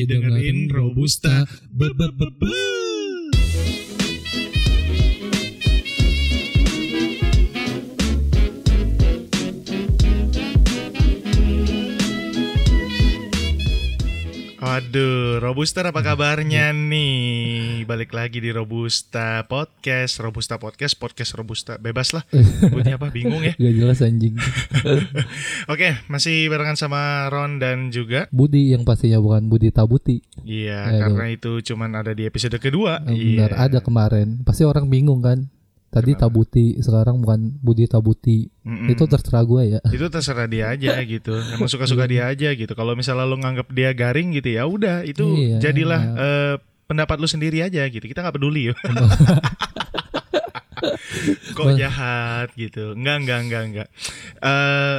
lagi dengerin Robusta. Be -be -be -be. Waduh, Robusta apa kabarnya nih? Balik lagi di Robusta Podcast, Robusta Podcast, Podcast Robusta. Bebas lah, sebutnya apa? Bingung ya? Gak jelas anjing. Oke, masih barengan sama Ron dan juga Budi yang pastinya bukan Budi Tabuti. Iya, Aduh. karena itu cuman ada di episode kedua. Benar, Iya. ada kemarin. Pasti orang bingung kan. Tadi Kenapa? Tabuti, sekarang bukan Budi Tabuti. Mm-mm. Itu terserah gue ya. itu terserah dia aja gitu. Emang suka-suka dia aja gitu. Kalau misalnya lo nganggap dia garing gitu ya udah itu Iya. jadilah eh, pendapat lu sendiri aja gitu. Kita nggak peduli ya. Kok jahat gitu. Enggak, enggak, enggak, enggak. Eh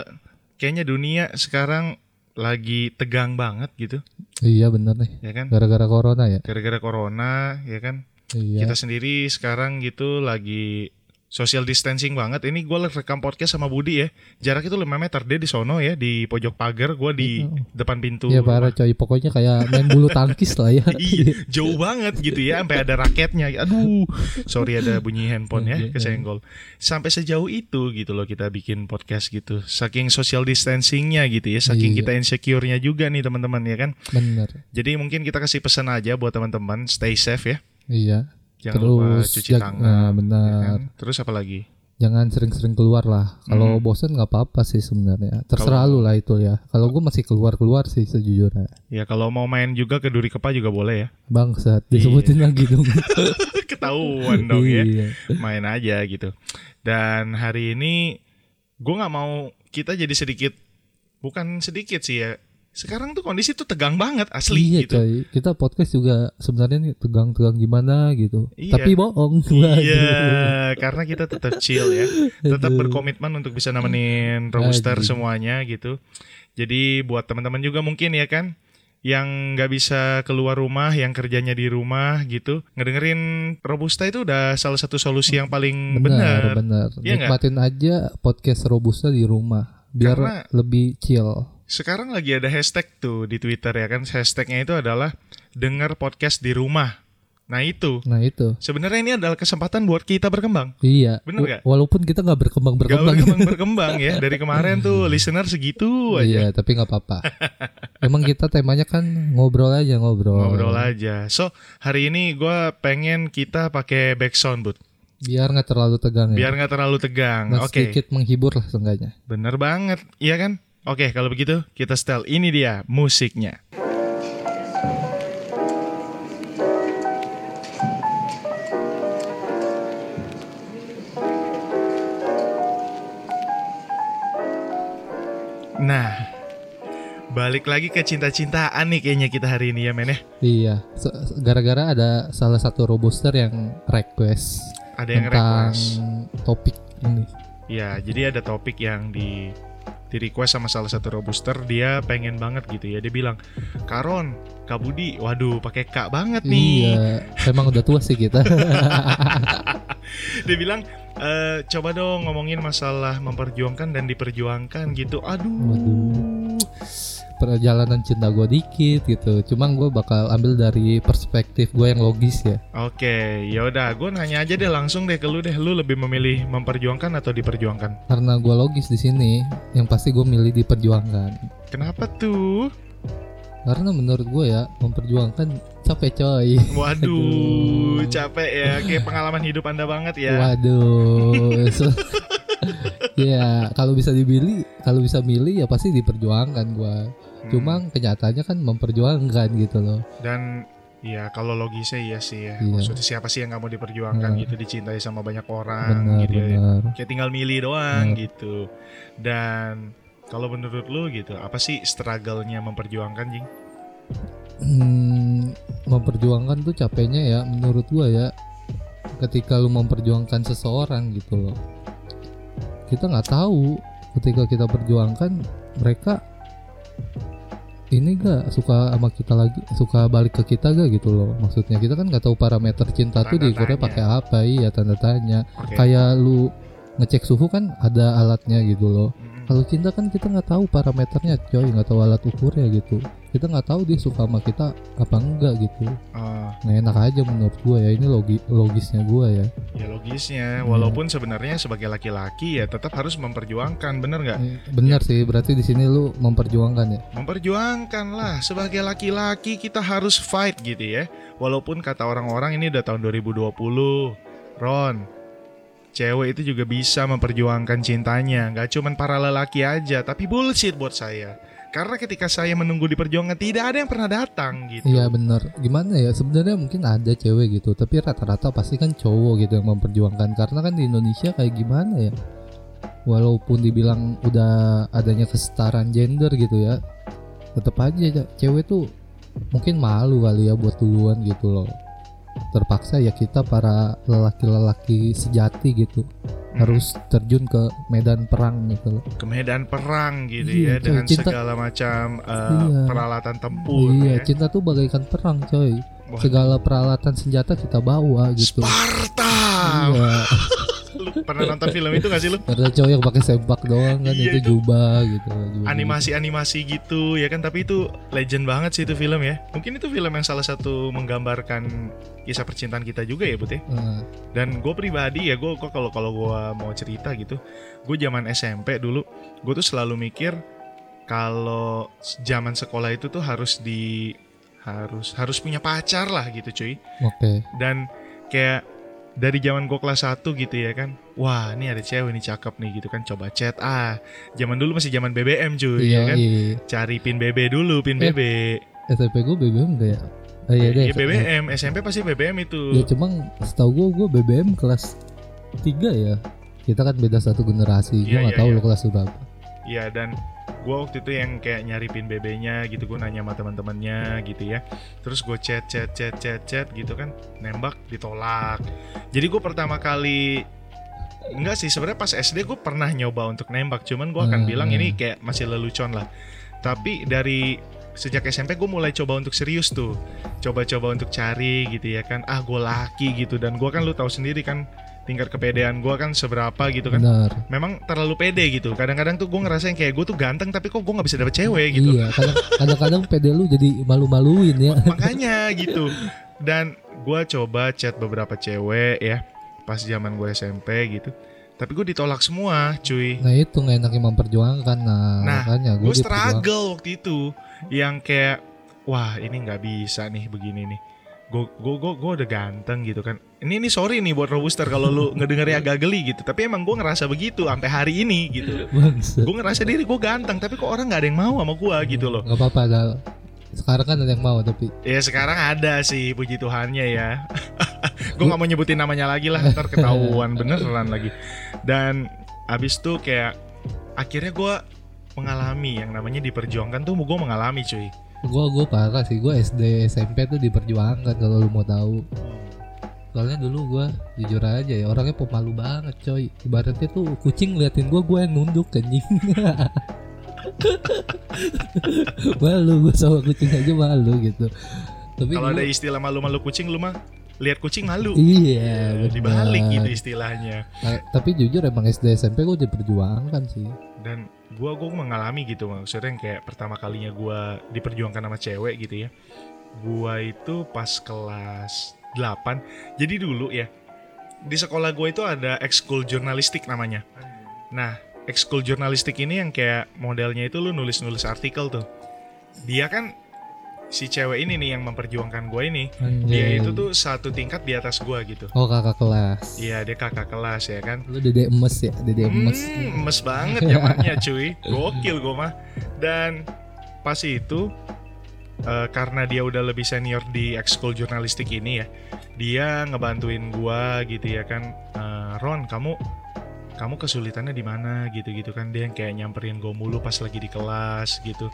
kayaknya dunia sekarang lagi tegang banget gitu, iya bener nih. ya kan? Gara-gara corona ya. Gara-gara corona, ya kan? Iya. Kita sendiri sekarang gitu lagi social distancing banget. Ini gue rekam podcast sama Budi ya. Jarak itu 5 meter. Dia di sono ya, di pojok pagar. Gue di depan pintu. Iya parah coy. Pokoknya kayak main bulu tangkis lah ya. Iya, jauh banget gitu ya, sampai ada raketnya. Aduh, sorry ada bunyi handphone ya, Iya, kesenggol. Sampai sejauh itu gitu loh kita bikin podcast gitu. Saking social distancingnya gitu ya, saking Iya. kita insecure-nya juga nih teman-teman ya kan. Bener. Jadi mungkin kita kasih pesan aja buat teman-teman, stay safe ya. Iya. Jangan lupa Terus cuci jag- tangan. nah, ya benar. kan? Terus apa lagi? Jangan sering-sering keluar lah. Kalau Hmm. bosen nggak apa-apa sih sebenarnya. Terserah Kalau- lu lah itu ya. Kalau gue masih keluar-keluar sih sejujurnya. Ya kalau mau main juga ke Duri Kepa juga boleh ya. Bangsat disebutin lagi dong. Ketahuan dong ya. Iya. Main aja gitu. Dan hari ini gue nggak mau kita jadi sedikit bukan sedikit sih ya. Sekarang tuh kondisi tuh tegang banget asli iya gitu. coy. Kita podcast juga sebenarnya nih tegang-tegang gimana gitu. Iya. Tapi bohong. Iya, karena kita tetap chill ya, tetap berkomitmen untuk bisa nemenin robuster Aduh. semuanya gitu. Jadi buat teman-teman juga mungkin ya kan, yang nggak bisa keluar rumah, yang kerjanya di rumah gitu, ngedengerin robusta itu udah salah satu solusi yang paling Benar, benar. benar. Nggak? Nikmatin aja podcast Robusta di rumah biar Karena- lebih chill. Sekarang lagi ada hashtag tuh di Twitter ya kan, hashtagnya itu adalah dengar podcast di rumah. Nah itu, Nah itu. sebenarnya ini adalah kesempatan buat kita berkembang. Iya. Bener Wa- nggak? Walaupun kita nggak berkembang Gak berkembang. berkembang berkembang ya dari kemarin tuh listener segitu aja. Iya, tapi nggak apa-apa. Emang kita temanya kan ngobrol aja ngobrol. ngobrol aja. So hari ini gue pengen kita pakai background bud, Biar nggak terlalu tegang ya. biar nggak terlalu tegang. Oke, sedikit menghibur lah seenggaknya. bener banget, iya kan? Oke, kalau begitu kita setel. Ini dia musiknya. Nah, balik lagi ke cinta-cintaan nih kayaknya kita hari ini ya men ya. Iya. Gara-gara ada salah satu robuster yang request Ada yang tentang request. topik ini. Ya, jadi ada topik yang di di request sama salah satu robuster dia pengen banget gitu ya dia bilang Karon Kak Budi waduh pakai kak banget nih Iya. Emang udah tua sih kita. dia bilang "Eh, coba dong ngomongin masalah memperjuangkan dan diperjuangkan gitu aduh Waduh. Perjalanan cinta gue dikit gitu. Cuma gue bakal ambil dari perspektif gue yang logis ya. oke yaudah gue nanya aja deh langsung deh ke lu deh lu lebih memilih memperjuangkan atau diperjuangkan Karena gue logis di sini, yang pasti gue milih diperjuangkan. kenapa tuh Karena menurut gue ya memperjuangkan capek coy. waduh Aduh. capek ya kayak pengalaman hidup anda banget ya Waduh. So- ya kalau bisa dipilih, kalau bisa milih ya pasti diperjuangkan gue. Hmm. Cuma kenyataannya kan memperjuangkan gitu loh. dan ya kalau logisnya iya sih ya Iya. maksudnya siapa sih yang nggak mau diperjuangkan Nah. gitu dicintai sama banyak orang Benar gitu ya benar. kayak tinggal milih doang Benar. gitu dan kalau menurut lu gitu apa sih struggle-nya memperjuangkan jing Hmm, memperjuangkan tuh capeknya ya menurut gua ya ketika lu memperjuangkan seseorang gitu loh kita nggak tahu ketika kita perjuangkan mereka ini gak suka sama kita lagi suka balik ke kita gak gitu loh maksudnya kita kan nggak tahu parameter cinta tuh Tanda diukurnya tanya. pakai apa iya tanda tanya Oke. kayak lu ngecek suhu kan ada alatnya gitu loh Mm-mm. kalau cinta kan kita nggak tahu parameternya coy nggak tahu alat ukurnya gitu kita nggak tahu dia suka sama kita apa enggak gitu Ah, nggak enak aja menurut gue ya ini logi logisnya gue ya ya logisnya, Iya. walaupun sebenarnya sebagai laki-laki ya tetap harus memperjuangkan, bener nggak? Eh, bener sih berarti di sini lu memperjuangkan ya Memperjuangkan lah, sebagai laki-laki kita harus fight gitu ya. Walaupun kata orang-orang ini udah tahun 2020, Ron, cewek itu juga bisa memperjuangkan cintanya, nggak cuman para lelaki aja, tapi bullshit buat saya. Karena ketika saya menunggu di perjuangan tidak ada yang pernah datang gitu. Iya bener gimana ya sebenarnya mungkin ada cewek gitu tapi rata-rata pasti kan cowok gitu yang memperjuangkan. Karena kan di Indonesia kayak gimana ya walaupun dibilang udah adanya kesetaraan gender gitu ya tetap aja cewek tuh mungkin malu kali ya buat duluan gitu loh terpaksa ya kita para lelaki-lelaki sejati gitu Hmm. harus terjun ke medan perang gitu loh ke medan perang gitu Iya, ya coy, dengan cinta- segala macam uh, Iya. peralatan tempur iya ya. cinta tuh bagaikan perang coy Wah, segala peralatan senjata kita bawa gitu Sparta. Iya, pernah nonton film itu gak sih lu? ada cowok yang pakai sempak doang kan Iya, itu jubah gitu. jubah Animasi-animasi gitu ya kan tapi itu legend banget sih itu film ya. Mungkin itu film yang salah satu menggambarkan kisah percintaan kita juga ya, gitu. Nah, Dan gue pribadi ya, gue kok kalau kalau gue mau cerita gitu, gue zaman SMP dulu, gue tuh selalu mikir kalau zaman sekolah itu tuh harus di harus harus punya pacar lah gitu cuy. Oke. dan kayak dari zaman gue kelas 1 gitu ya kan wah ini ada cewek nih cakep nih gitu kan coba chat ah zaman dulu masih zaman BBM cuy Iya, ya kan iya. cari pin BB dulu pin Eh, BB SMP gue BBM enggak ya? Oh, iya deh. Iya, BBM SMP pasti BBM itu Ya cuma setahu gue gue BBM kelas 3 ya. Kita kan beda satu generasi. Gue Iya, nggak iya, tahu iya. lo kelas berapa. Iya dan gue waktu itu yang kayak nyari pin BB-nya gitu gue nanya sama teman-temannya gitu ya. Terus gue chat chat chat chat chat gitu kan nembak ditolak. Jadi gue pertama kali enggak sih sebenarnya pas SD gue pernah nyoba untuk nembak cuman gue akan Hmm. bilang ini kayak masih lelucon lah. Tapi dari sejak SMP gue mulai coba untuk serius tuh. Coba-coba untuk cari gitu ya kan ah gue laki gitu dan gue kan lu tahu sendiri kan tingkat kepedean gue kan seberapa gitu kan Benar. memang terlalu pede gitu. Kadang-kadang tuh gue ngerasain kayak gue tuh ganteng tapi kok gue nggak bisa dapet cewek gitu. Iya, kadang- kadang-kadang PD lu jadi malu-maluin ya. Makanya gitu. Dan gue coba chat beberapa cewek ya pas zaman gue SMP gitu. Tapi gue ditolak semua, cuy. Nah itu nggak enaknya memperjuangkan. Nah, Nah, makanya Gue struggle waktu itu yang kayak wah ini nggak bisa nih begini nih. Gue gue gue gue udah ganteng gitu kan. Ini ini sorry nih buat robuster kalau lu ngedengernya agak geli gitu. Tapi emang gue ngerasa begitu sampai hari ini gitu. Gue ngerasa diri gue ganteng tapi kok orang nggak ada yang mau sama gue gitu loh. Gak apa-apa Dal. Sekarang kan ada yang mau tapi Ya sekarang ada sih puji Tuhannya ya. gue nggak mau nyebutin namanya lagi lah ntar ketahuan beneran lagi. Dan abis itu kayak akhirnya gue mengalami yang namanya diperjuangkan tuh gue mengalami cuy. Gue gue parah sih. Gue SD SMP tuh diperjuangkan kalau lu mau tahu. Soalnya dulu gue jujur aja ya orangnya pemalu banget coy. Ibaratnya tuh kucing liatin gue gue yang nunduk anjing. Malu gue sama kucing aja malu gitu. Tapi Kalau ada istilah malu-malu kucing lu mah lihat kucing malu. iya Ya, dibalik gitu istilahnya. Nah, tapi jujur emang SD SMP gue diperjuangkan sih. Dan gua gua mengalami gitu maksudnya yang kayak pertama kalinya gua diperjuangkan sama cewek gitu ya. Gua itu pas kelas 8. Jadi dulu ya di sekolah gue itu ada ekskul jurnalistik namanya. Nah, ekskul jurnalistik ini yang kayak modelnya itu lu nulis-nulis artikel tuh. Dia kan si cewek ini nih yang memperjuangkan gue ini. Dia Anjay. itu tuh satu tingkat di atas gue gitu. oh kakak kelas Iya, dia kakak kelas ya kan. lu dede emes ya dede emes Hmm, emes banget zamannya cuy. Gokil gue mah. Dan pas itu eh, karena dia udah lebih senior di ekskul jurnalistik ini ya, dia ngebantuin gua gitu ya kan. Eh, Ron, kamu kamu kesulitannya di mana gitu-gitu kan dia yang kayak nyamperin gue mulu pas lagi di kelas gitu.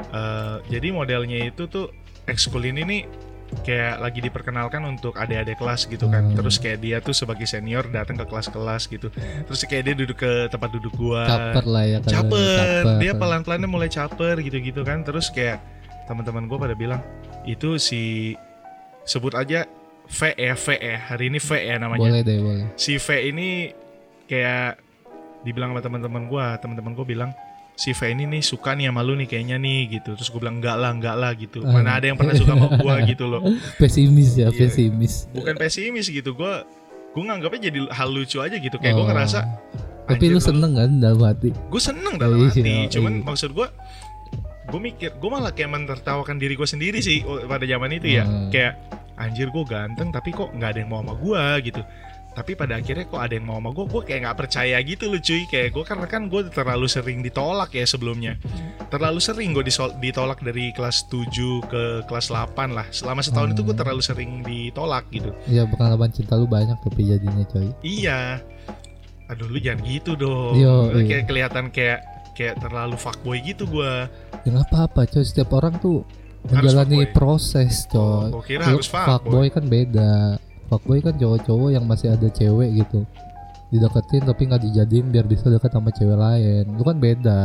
Eh, jadi modelnya itu tuh ekskul ini nih kayak lagi diperkenalkan untuk adik-adik kelas gitu kan. Hmm. Terus kayak dia tuh sebagai senior datang ke kelas-kelas gitu. Terus kayak dia duduk ke tempat duduk gua. caper lah ya kalau Caper. Dia pelan-pelannya mulai caper gitu-gitu kan. Terus kayak teman-teman gua pada bilang itu si sebut aja V ya V ya. Hari ini V ya namanya. boleh deh boleh Si V ini kayak dibilang sama teman-teman gua, teman-teman gua bilang si V ini nih suka nih sama lu nih kayaknya nih gitu terus gue bilang enggak lah enggak lah gitu Ah. mana ada yang pernah suka sama gue gitu loh pesimis ya Iya. pesimis bukan pesimis gitu gue gue nganggapnya jadi hal lucu aja gitu kayak gue Oh. ngerasa tapi lu seneng kan dalam hati gue seneng dalam Iya, hati cuman iya. maksud gue gue mikir gue malah kayak mentertawakan diri gue sendiri sih oh, pada zaman itu ya Hmm. kayak anjir gue ganteng tapi kok nggak ada yang mau sama gue gitu tapi pada akhirnya kok ada yang mau sama gue gue kayak nggak percaya gitu loh cuy kayak gue karena kan gue terlalu sering ditolak ya sebelumnya terlalu sering gue ditolak dari kelas 7 ke kelas 8 lah selama setahun itu gue Hmm. terlalu sering ditolak gitu ya pengalaman cinta lu banyak tapi jadinya coy Iya. Aduh lu jangan gitu dong. Yo, iya. kayak kelihatan kayak kayak terlalu fuckboy gitu gua. ya apa-apa coy setiap orang tuh menjalani proses Oh, kira Lu harus fuckboy. fuckboy kan beda fuckboy kan cowok-cowok yang masih ada cewek gitu dideketin tapi nggak dijadiin biar bisa deket sama cewek lain lu kan beda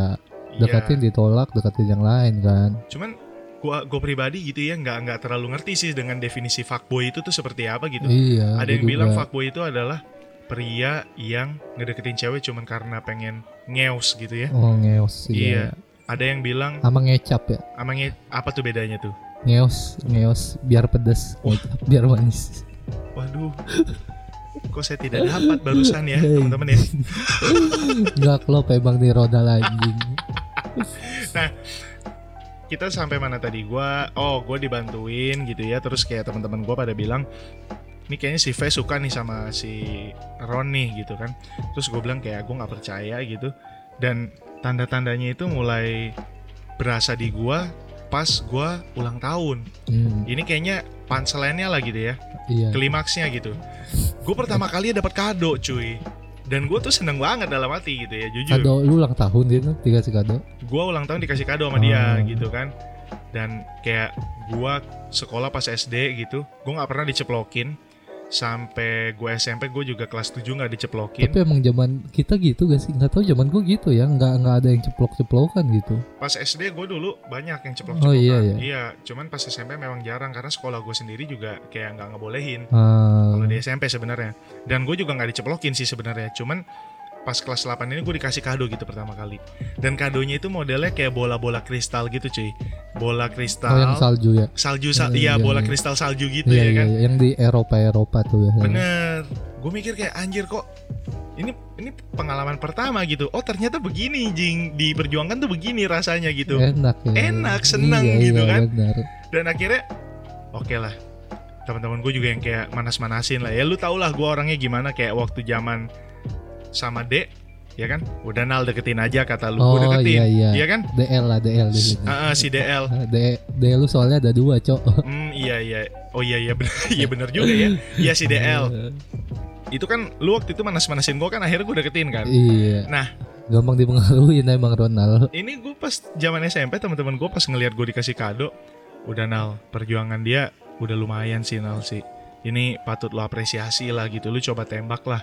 Iya. deketin ditolak deketin yang lain kan Cuman gua gua pribadi gitu ya nggak nggak terlalu ngerti sih dengan definisi fuckboy itu tuh seperti apa gitu. iya Ada yang bilang juga. fuckboy itu adalah pria yang ngedeketin cewek cuman karena pengen ngeus gitu ya. oh ngeos Iya. iya Ada yang bilang sama ngecap ya amangnya apa tuh bedanya tuh? ngeos ngeos biar pedes ngecap biar manis Waduh. Kok saya tidak dapat barusan ya, teman-teman ya. nggak klop emang nih roda anjing. Kita sampai mana tadi? Gua oh gue dibantuin gitu ya. Terus kayak teman-teman gua pada bilang ini kayaknya si V suka nih sama si Ron nih gitu kan. Terus gue bilang kayak gue nggak percaya gitu. Dan tanda-tandanya itu mulai berasa di gua pas gua ulang tahun. Hmm, ini kayaknya punchline-nya lah gitu ya. Iya. Klimaksnya gitu. Gue pertama kali dapat kado cuy. Dan gue tuh seneng banget dalam hati gitu ya jujur. Kado lu ulang tahun gitu dikasih kado? Gue ulang tahun dikasih kado sama dia Oh. gitu kan. Dan kayak gue sekolah pas SD gitu gue nggak pernah diceplokin sampai gue SMP gue juga kelas 7 nggak diceplokin. Tapi emang zaman kita gitu gak sih? Nggak tahu zaman gua gitu ya. Nggak nggak ada yang ceplok ceplokan gitu. Pas SD gue dulu banyak yang ceplok Oh, ceplokan iya, iya. cuman pas SMP memang jarang karena sekolah gue sendiri juga kayak nggak ngebolehin. Ah, kalau di SMP sebenarnya. Dan gue juga nggak diceplokin sih sebenarnya. Cuman pas kelas 8 ini gue dikasih kado gitu pertama kali. Dan kadonya itu modelnya kayak bola-bola kristal gitu cuy. Bola kristal oh yang salju ya? Salju sal Iya, iya iya, bola iya. kristal salju gitu iya ya iya kan? iya, yang di Eropa Eropa tuh ya. Bener. Gue mikir kayak anjir kok ini ini pengalaman pertama gitu. Oh ternyata begini jing. Diperjuangkan tuh begini rasanya gitu. Enak ya. Enak, seneng Iya, gitu iya, kan. benar. dan akhirnya oke lah. Teman-teman gue juga yang kayak manas-manasin lah. Ya lu tau lah gue orangnya gimana. Kayak waktu zaman sama D ya kan? Udah nal deketin aja kata lu. Oh gue deketin iya iya. kan? DL lah DL di sini Ah, ah, si DL D DL lu soalnya ada dua cok. Hmm iya iya. Oh iya iya bener iya bener juga ya. Iya si DL itu kan lu waktu itu manas-manasin gue kan akhirnya gue deketin kan? Iya. Nah. gampang dipengaruhi emang Ronald. Ini gue pas zaman SMP teman-teman gue pas ngelihat gue dikasih kado udah nal perjuangan dia udah lumayan sih nal sih. Ini patut lo apresiasi lah gitu. Lu coba tembak lah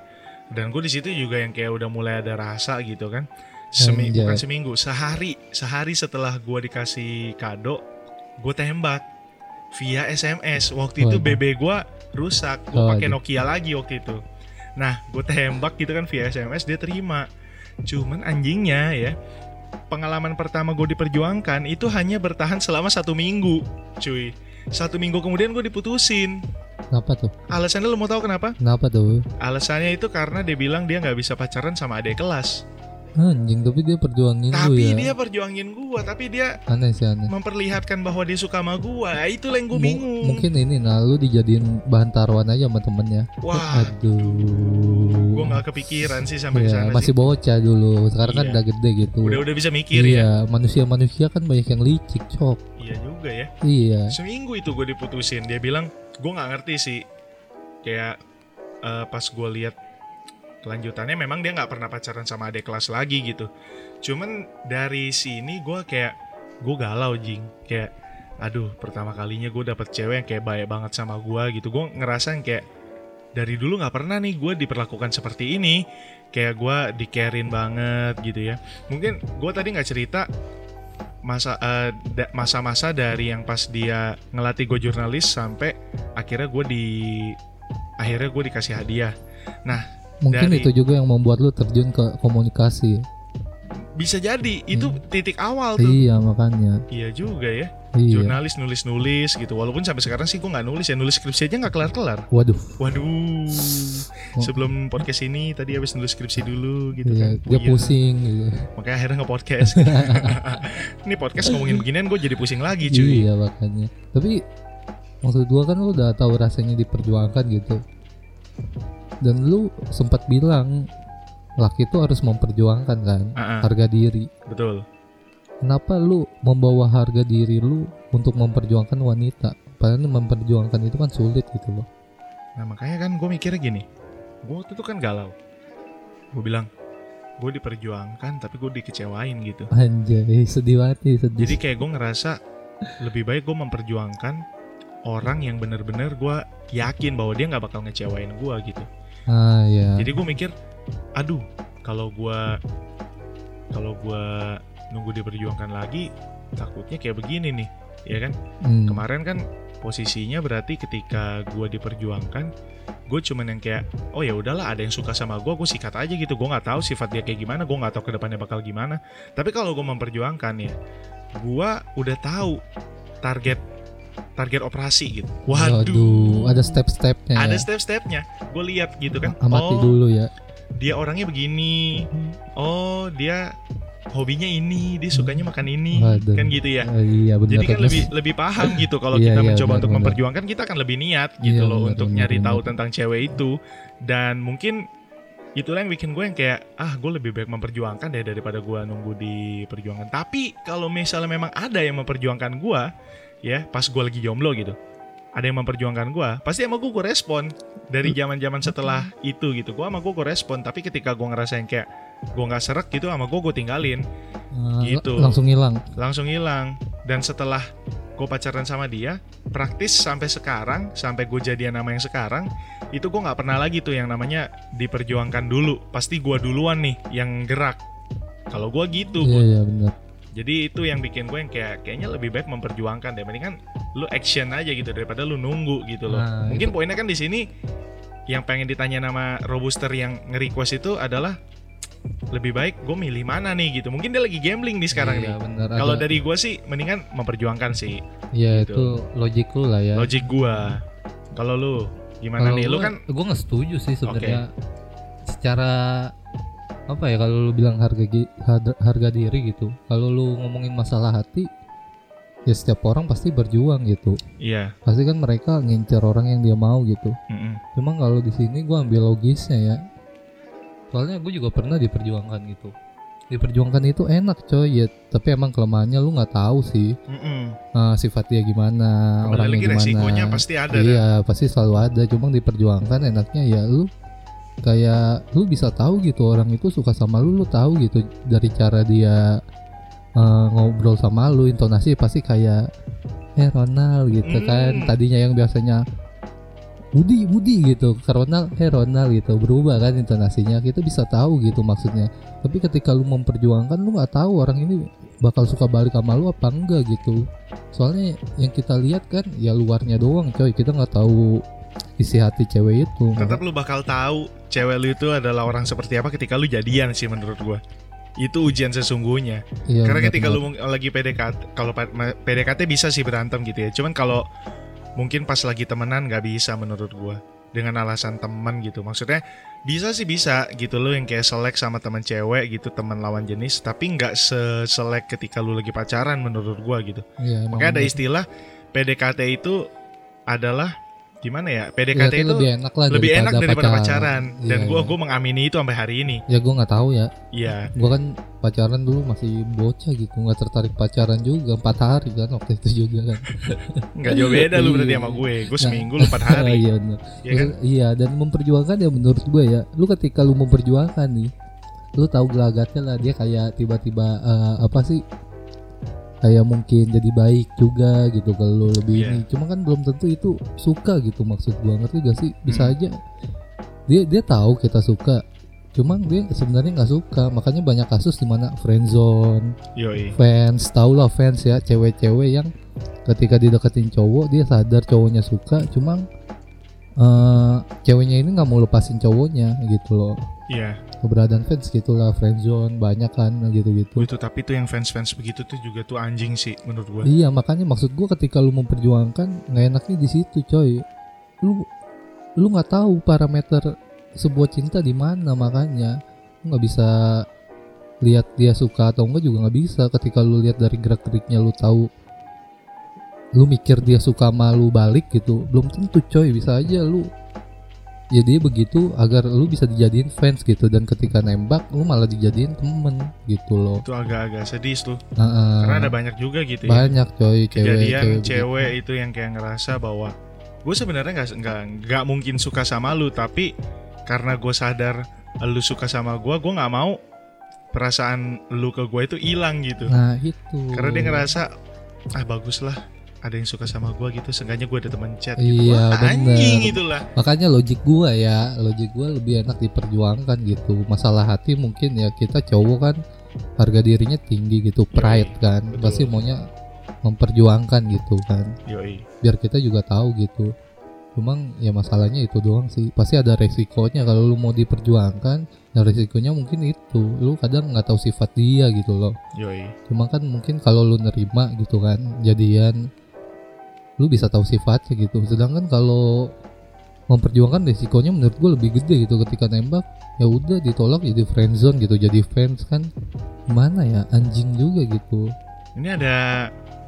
dan gue di situ juga yang kayak udah mulai ada rasa gitu kan. Semi Anjay. bukan seminggu sehari. Sehari setelah gue dikasih kado gue tembak via SMS waktu itu. BB gue rusak gue pakai. Nokia lagi waktu itu. Nah gue tembak gitu kan via SMS dia terima. Cuman anjingnya ya pengalaman pertama gue diperjuangkan itu hanya bertahan selama satu minggu cuy. Satu minggu kemudian gue diputusin kenapa tuh? Alasannya lo mau tahu kenapa? Kenapa tuh? Alasannya itu karena dia bilang dia nggak bisa pacaran sama adik kelas. Anjing tapi dia perjuangin tapi ya. dia perjuangin gue tapi dia aneh sih aneh. memperlihatkan bahwa dia suka sama gue itulah yang gue Mu- bingung. mungkin ini nah lu dijadiin bahan taruhan aja sama temennya. Wah. Aduh. Gue nggak kepikiran sih sampai Iya, sana masih sih. bocah dulu. Sekarang kan Iya. udah gede gitu. Udah udah bisa mikir iya ya. manusia-manusia kan banyak yang licik cok. Iya juga ya. Iya. Seminggu itu gue diputusin. Dia bilang gue nggak ngerti sih. Kayak eh, pas gue lihat kelanjutannya memang dia nggak pernah pacaran sama adik kelas lagi gitu. Cuman dari sini gue kayak gue galau jing. Kayak aduh pertama kalinya gue dapet cewek yang kayak baik banget sama gue gitu. Gue ngerasa kayak dari dulu nggak pernah nih gue diperlakukan seperti ini. Kayak gue di-carein banget gitu ya. Mungkin gue tadi nggak cerita masa eh, da- masa-masa dari yang pas dia ngelatih gue jurnalis sampai akhirnya gue di akhirnya gue dikasih hadiah. Mungkin Dari- itu juga yang membuat lu terjun ke komunikasi. Bisa jadi itu titik awal tuh. Iya makanya. Iya juga ya iya. Jurnalis nulis nulis gitu. Walaupun sampai sekarang sih gue nggak nulis ya. Nulis skripsi aja nggak kelar kelar waduh. Waduh. Oh. sebelum podcast ini tadi habis nulis skripsi dulu gitu iya, kan. dia Puyeng. pusing gitu makanya akhirnya nge podcast ini podcast ngomongin beginian gue jadi pusing lagi cuy. Iya makanya. Tapi maksud gua kan lu udah tahu rasanya diperjuangkan gitu. Dan lu sempat bilang laki itu harus memperjuangkan kan Ah, ah, harga diri. Betul kenapa lu membawa harga diri lu untuk memperjuangkan wanita? Padahal memperjuangkan itu kan sulit gitu loh. Nah makanya kan gue mikirnya gini. Gue waktu itu kan galau. Gue bilang gue diperjuangkan tapi gue dikecewain gitu. Anjay sedih banget nih sedih. Jadi kayak gue ngerasa lebih baik gue memperjuangkan orang yang bener-bener gue yakin bahwa dia nggak bakal ngecewain gue gitu. Ah ya jadi gue mikir aduh kalau gue kalau gue nunggu diperjuangkan lagi takutnya kayak begini nih ya kan? Hmm. kemarin kan posisinya berarti ketika gue diperjuangkan gue cuman yang kayak oh ya udahlah ada yang suka sama gue gue sikat aja gitu. Gue nggak tahu sifat dia kayak gimana gue nggak tahu ke depannya bakal gimana. Tapi kalau gue memperjuangkan ya gue udah tahu target target operasi gitu. Waduh, Waduh, ada step-stepnya ada ya. step-stepnya. Gue lihat gitu kan amati oh dulu ya. dia orangnya begini. Oh dia hobinya ini dia sukanya makan ini Waduh. kan gitu ya. Ah, iya benar jadi kan lebih lebih paham gitu kalau Iya, kita iya, mencoba benar, untuk benar. memperjuangkan kita akan lebih niat gitu Iya, loh benar, untuk benar, nyari benar. tahu tentang cewek itu. Dan mungkin itulah yang bikin gue yang kayak ah gue lebih baik memperjuangkan deh daripada gue nunggu di perjuangan. Tapi kalau misalnya memang ada yang memperjuangkan gue ya pas gue lagi jomblo gitu ada yang memperjuangkan gue pasti sama gue gue respon dari zaman zaman setelah itu gitu. Gue sama gue gue respon tapi ketika gue ngerasa yang kayak gue nggak serak gitu sama gue gue tinggalin. Ah, gitu. la- langsung hilang. Langsung hilang. Dan setelah gue pacaran sama dia praktis sampai sekarang sampai gue jadian nama yang sekarang itu gue nggak pernah lagi tuh yang namanya diperjuangkan dulu. Pasti gue duluan nih yang gerak. Kalau gue gitu. Iya Bud. iya benar jadi itu yang bikin gue yang kayak kayaknya lebih baik memperjuangkan deh. Mendingan lu action aja gitu daripada lu nunggu gitu loh. Nah, mungkin poinnya kan di sini yang pengen ditanya nama robuster yang nge-request itu adalah lebih baik gue milih mana nih gitu. Mungkin dia lagi gambling nih sekarang nih. iya, benar kalau dari gue sih mendingan memperjuangkan sih. Ya gitu. itu logik lu lah ya. Logik gue. Kalau lu gimana Kalau nih? Lu kan gue nggak setuju sih sebenarnya. Secara apa ya kalau lu bilang harga harga, harga diri gitu. Kalau lu ngomongin masalah hati ya setiap orang pasti berjuang gitu. Iya, pasti kan mereka ngincer orang yang dia mau gitu. Mm-mm. cuma kalau di sini gue ambil logisnya ya soalnya gue juga pernah diperjuangkan gitu diperjuangkan itu enak coy ya tapi emang kelemahannya lu nggak tahu sih Mm-mm. ah, sifat dia gimana Kembali orangnya lagi gimana resikonya pasti ada. dah. iya pasti selalu ada cuma diperjuangkan enaknya ya lu kayak lu bisa tahu gitu orang itu suka sama lu lu tahu gitu dari cara dia eh, ngobrol sama lu intonasi pasti kayak eh Ronald gitu Hmm. kan tadinya yang biasanya Budi Budi gitu ke Ronald eh Ronald gitu berubah kan intonasinya kita bisa tahu gitu maksudnya tapi ketika lu memperjuangkan lu nggak tahu orang ini bakal suka balik sama lu apa enggak gitu soalnya yang kita lihat kan ya luarnya doang coy kita nggak tahu isi hati cewek itu Tetap lu bakal tahu cewek lu itu adalah orang seperti apa ketika lu jadian sih menurut gua. Itu ujian sesungguhnya. Iya, Karena benar, ketika benar. lu lagi PDKT, kalau PDKT bisa sih berantem gitu ya. Cuman kalau mungkin pas lagi temenan nggak bisa menurut gua. Dengan alasan teman gitu. Maksudnya bisa sih bisa gitu lo yang kayak selek sama teman cewek gitu, teman lawan jenis, tapi nggak seselek ketika lu lagi pacaran menurut gua gitu. Iya, emang Makanya ada istilah PDKT itu adalah gimana ya? PDKT itu lebih enak lah lebih enak daripada pacaran. Dan Iya, gua iya. gua mengamini itu sampai hari ini. ya gua nggak tahu ya Iya. gua kan pacaran dulu masih bocah gitu nggak tertarik pacaran juga empat hari kan waktu itu juga kan Nggak jauh beda lu berarti sama gue. Gue seminggu lu empat hari. iya benar ya kan? Iya dan memperjuangkan ya menurut gue ya lu ketika lu memperjuangkan nih lu tahu gelagatnya lah dia kayak tiba-tiba eh, apa sih kayak mungkin jadi baik juga gitu kalau lebih Iya. ini. Cuma kan belum tentu itu suka gitu maksud gua. Ngerti gak sih? Bisa Hmm. aja. Dia dia tahu kita suka. Cuma dia sebenarnya nggak suka. Makanya banyak kasus di mana friendzone Yoi. fans tau lah fans ya cewek-cewek yang ketika dideketin cowok dia sadar cowoknya suka. Cuma eh ceweknya ini nggak mau lepasin cowoknya gitu loh Iya. keberadaan fans gitulah friendzone banyak kan gitu-gitu itu tapi tuh yang fans-fans begitu tuh juga tuh anjing sih menurut gua. Iya makanya maksud gua ketika lu memperjuangkan nggak enaknya di situ coy. Lu lu nggak tahu parameter sebuah cinta di mana makanya lu nggak bisa lihat dia suka atau enggak juga nggak bisa ketika lu lihat dari gerak geriknya lu tahu lu mikir dia suka sama lu balik gitu belum tentu coy bisa aja lu ya dia begitu agar lu bisa dijadiin fans gitu dan ketika nembak lu malah dijadiin temen gitu loh Itu agak-agak sedih tuh. Nah, Karena ada banyak juga gitu ya. banyak coy cewek Kejadian cewek, cewek, begitu. itu yang kayak ngerasa bahwa gue sebenarnya nggak nggak nggak mungkin suka sama lu tapi karena gue sadar lu suka sama gue gue nggak mau perasaan lu ke gue itu hilang gitu nah itu karena dia ngerasa ah bagus lah ada yang suka sama gue gitu seenggaknya gue ada teman chat gitu. Iya, Wah, anjing itulah makanya logik gua ya logik gua lebih enak diperjuangkan gitu. Masalah hati mungkin ya kita cowok kan harga dirinya tinggi gitu pride kan. betul. pasti maunya memperjuangkan gitu kan. Yoi. Biar kita juga tahu gitu. Cuma ya masalahnya itu doang sih. Pasti ada resikonya. Kalau lu mau diperjuangkan dan resikonya mungkin itu. Lu kadang nggak tahu sifat dia gitu loh. Yoi. Cuma kan mungkin kalau lu nerima gitu kan jadian lu bisa tahu sifatnya gitu. Sedangkan kalau memperjuangkan resikonya menurut gue lebih gede gitu. Ketika nembak ya udah ditolak jadi friendzone gitu jadi fans kan. Gimana ya anjing juga gitu. Ini ada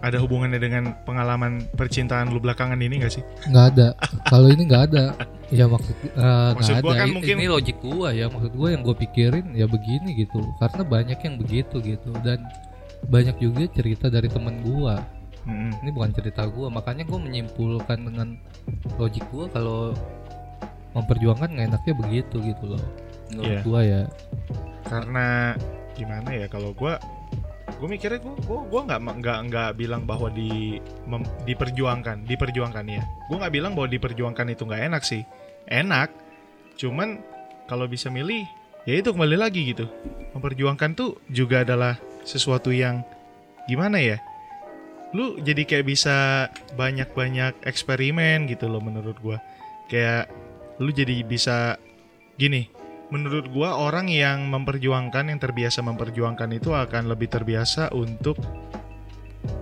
ada hubungannya dengan pengalaman percintaan lu belakangan ini gak sih? Nggak ada. Kalau ini nggak ada. Ya maksud nggak Maksud gua ada. kan I- mungkin- ini logik gua ya. Maksud gua yang gue pikirin ya begini gitu. Karena banyak yang begitu gitu. Dan banyak juga cerita dari temen gua Mm-mm. ini bukan cerita gua makanya gua menyimpulkan dengan logik gua kalau memperjuangkan nggak enaknya begitu gitu loh. Menurut Iya. gua ya. Karena gimana ya kalau gua gue mikirnya gue gue gue nggak nggak nggak bilang bahwa di mem- diperjuangkan diperjuangkan ya. Gue nggak bilang bahwa diperjuangkan itu nggak enak sih. Enak cuman kalau bisa milih ya itu kembali lagi gitu. Memperjuangkan tuh juga adalah sesuatu yang gimana ya lu jadi kayak bisa banyak-banyak eksperimen gitu loh menurut gua. Kayak lu jadi bisa gini menurut gua orang yang memperjuangkan yang terbiasa memperjuangkan itu akan lebih terbiasa untuk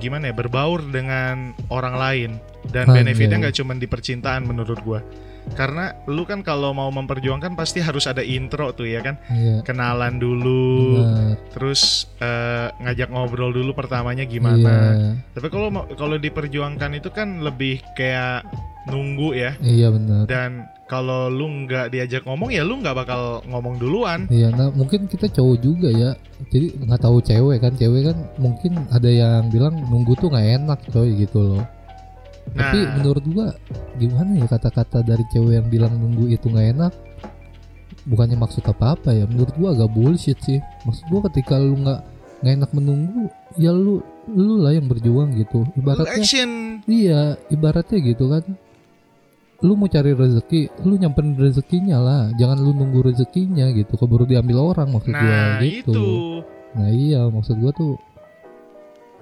gimana ya berbaur dengan orang lain. Dan Anjay. benefitnya nggak cuma di percintaan menurut gua karena lu kan kalau mau memperjuangkan pasti harus ada intro tuh ya kan? Iya. Kenalan dulu benar. terus eh, ngajak ngobrol dulu pertamanya gimana. Iya. Tapi kalau mau- kalau diperjuangkan itu kan lebih kayak nunggu ya. Iya benar. Dan kalau lu nggak diajak ngomong ya lu nggak bakal ngomong duluan. Iya, nah mungkin kita cowok juga ya. Jadi nggak tahu cewek kan, cewek kan mungkin ada yang bilang nunggu tuh nggak enak coy gitu loh. Tapi Nah. menurut gua gimana ya kata-kata dari cewek yang bilang nunggu itu nggak enak? Bukannya maksud apa-apa ya? Menurut gua agak bullshit sih. Maksud gua ketika lu nggak nggak enak menunggu, ya lu lu lah yang berjuang gitu. Ibaratnya action Iya, ibaratnya gitu kan. Lu mau cari rezeki, lu nyamperin rezekinya lah. Jangan lu nunggu rezekinya gitu. Keburu diambil orang maksud gua nah gitu. itu Nah iya, maksud gua tuh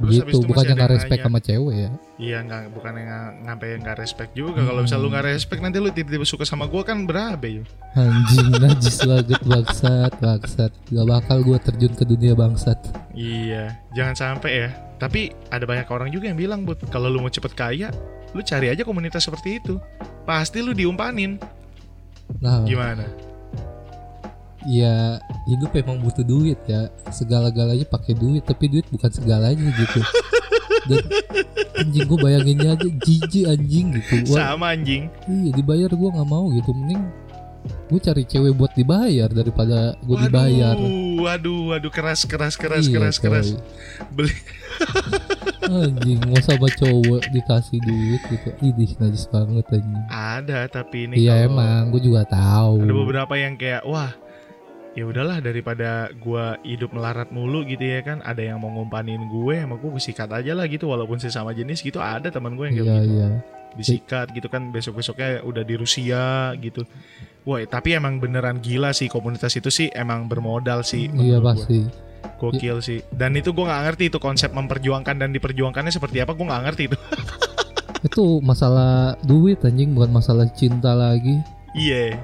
Terus habis begitu. itu masih Bukannya nggak respect nanya. sama cewek ya. iya nggak bukan yang ngampe nggak respect juga kalau misalnya lu Hmm. nggak respect nanti lu tiba-tiba suka sama gua kan berabe yuk Anjing najis banget bangsat, bangsat. Gak bakal gua terjun ke dunia bangsat. iya jangan sampai ya tapi ada banyak orang juga yang bilang bud kalau lu mau cepet kaya lu cari aja komunitas seperti itu pasti lu diumpanin Nah, gimana ya hidup emang butuh duit ya. Segala-galanya pakai duit, tapi duit bukan segalanya gitu. Dan anjing gua bayanginnya aja jijik anjing gitu. Wah, sama anjing Iya dibayar gua nggak mau gitu mending gue cari cewek buat dibayar daripada gue dibayar. waduh waduh waduh keras keras keras Iya, keras keras beli Anjing mau sama cowok dikasih duit gitu. Idih najis banget anjing. ada tapi ini Iya kalau emang gue juga tahu. ada beberapa yang kayak wah ya udahlah daripada gua hidup melarat mulu gitu ya kan ada yang mau ngumpanin gue sama gue sikat aja lah gitu walaupun sesama jenis gitu ada teman gue yang kayak Iya gitu iya. disikat gitu kan besok besoknya udah di Rusia gitu wah tapi emang beneran gila sih komunitas itu sih emang bermodal sih Iya gua. pasti. gokil sih dan itu gue nggak ngerti itu konsep memperjuangkan dan diperjuangkannya seperti apa gue nggak ngerti itu Itu masalah duit anjing bukan masalah cinta lagi. Iya.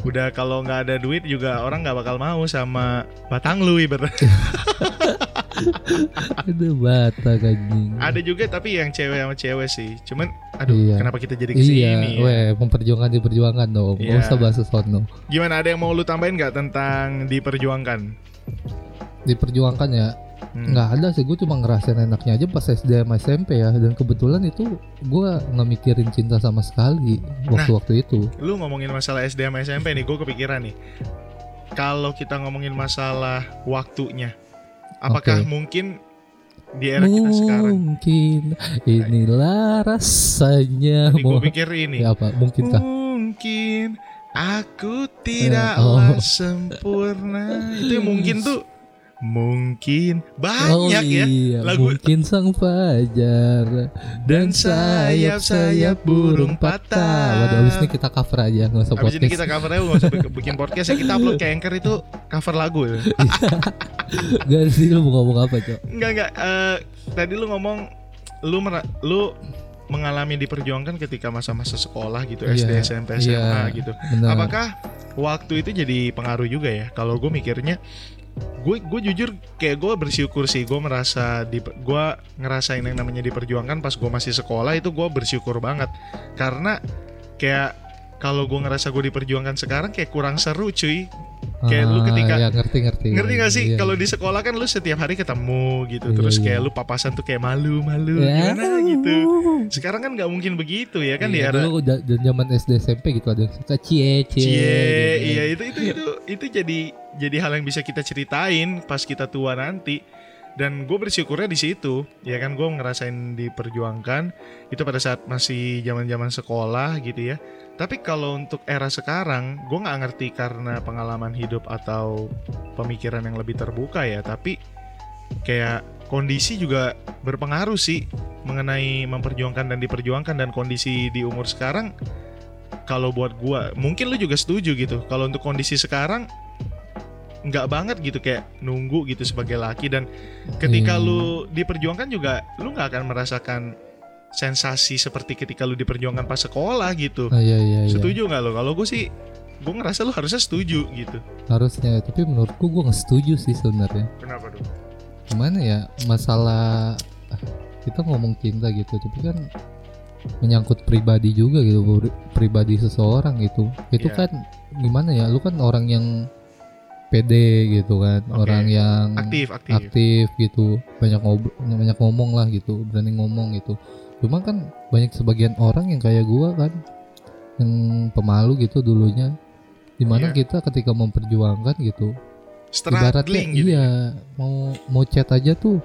Udah kalau nggak ada duit juga orang nggak bakal mau sama batang lu ibaratnya. Aduh bata anjing. ada juga tapi yang cewek sama cewek sih. Cuman aduh Iya. kenapa kita jadi ke sini Iya, ya? weh, memperjuangkan diperjuangkan dong. Gak Iya. usah bahas sono. Gimana ada yang mau lu tambahin nggak tentang diperjuangkan? Diperjuangkan ya, Hmm. nggak ada sih. Gue cuma ngerasain enaknya aja pas SD sama SMP ya. Dan kebetulan itu gue nggak mikirin cinta sama sekali waktu-waktu itu. Lu ngomongin masalah SD sama SMP nih, gue kepikiran nih. Kalau kita ngomongin masalah waktunya, apakah Oke. mungkin di era kita sekarang? Mungkin inilah rasanya. Tadi gue pikir ini. ya apa? Mungkin kah? Mungkin aku oh. tidaklah sempurna. Itu yang mungkin tuh mungkin banyak ya. iya. lagu- Mungkin sang fajar dan sayap-sayap burung patah. Waduh, abis ini kita cover aja nggak usah Habis ini podcast. kita cover aja nggak usah bik- bikin podcast ya kita upload ke Anchor itu cover lagu ya. Gak sih lu mau ngomong apa cok? Enggak enggak eh, tadi lu ngomong lu lu mengalami diperjuangkan ketika masa-masa sekolah gitu Iya, SD SMP SMA iya. gitu. Benar. Apakah waktu itu jadi pengaruh juga ya? Kalau gue mikirnya, gue gue jujur kayak gue bersyukur sih. Gue merasa di gue ngerasain yang namanya diperjuangkan pas gue masih sekolah itu gue bersyukur banget karena kayak kalau gue ngerasa gue diperjuangkan sekarang kayak kurang seru cuy. kayak lu Ah, ketika- ya, ngerti ngerti. Ngerti gak sih? Iya, Kalau iya. di sekolah kan lu setiap hari ketemu gitu, Iya, terus iya. kayak lu papasan tuh kayak malu-malu Ya. gimana gitu. Sekarang kan nggak mungkin begitu ya kan di Iya, era dulu zaman SD SMP gitu ada yang suka cie cie. Cie, gitu. iya itu itu itu itu jadi jadi hal yang bisa kita ceritain pas kita tua nanti. Dan gue bersyukurnya di situ, ya kan gue ngerasain diperjuangkan itu pada saat masih zaman-zaman sekolah gitu ya. Tapi kalau untuk era sekarang, gue nggak ngerti karena pengalaman hidup atau pemikiran yang lebih terbuka ya. Tapi kayak kondisi juga berpengaruh sih mengenai memperjuangkan dan diperjuangkan dan kondisi di umur sekarang kalau buat gua mungkin lu juga setuju gitu kalau untuk kondisi sekarang nggak banget gitu kayak nunggu gitu sebagai laki dan ketika Iya. lu diperjuangkan juga lu nggak akan merasakan sensasi seperti ketika lu diperjuangkan pas sekolah gitu Ah, iya iya iya. setuju nggak lo kalau gue sih gue ngerasa lu harusnya setuju gitu Harusnya, tapi menurutku gue nggak setuju sih sebenarnya. kenapa dong Gimana ya masalah ah, kita ngomong cinta gitu, tapi kan menyangkut pribadi juga gitu, pri- pribadi seseorang gitu. Itu Iya. kan gimana ya? Lu kan orang yang pede gitu kan, Oke. orang yang aktif aktif. aktif gitu banyak ngobrol banyak ngomong lah gitu berani ngomong gitu. Cuma kan banyak sebagian orang yang kayak gua kan yang pemalu gitu dulunya. Di mana Iya. kita ketika memperjuangkan gitu ibaratnya struggling gitu iya mau mau chat aja tuh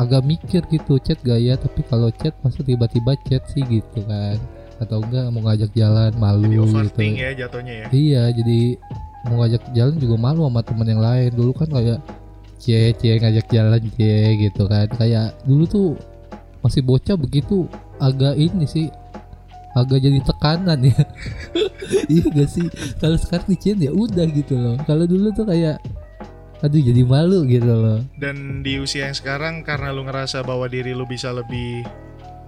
agak mikir gitu chat gaya tapi kalau chat masa tiba-tiba chat sih gitu kan. Atau enggak mau ngajak jalan malu jadi gitu. ya jatuhnya ya. Iya, jadi mau ngajak jalan juga malu sama temen yang lain. Dulu kan kayak cie cie ngajak jalan cie gitu kan. Kayak dulu tuh masih bocah begitu agak ini sih agak jadi tekanan ya. iya gak sih? Kalau sekarang dicien ya udah gitu loh. Kalau dulu tuh kayak aduh jadi malu gitu loh. dan di usia yang sekarang karena lu ngerasa bahwa diri lu bisa lebih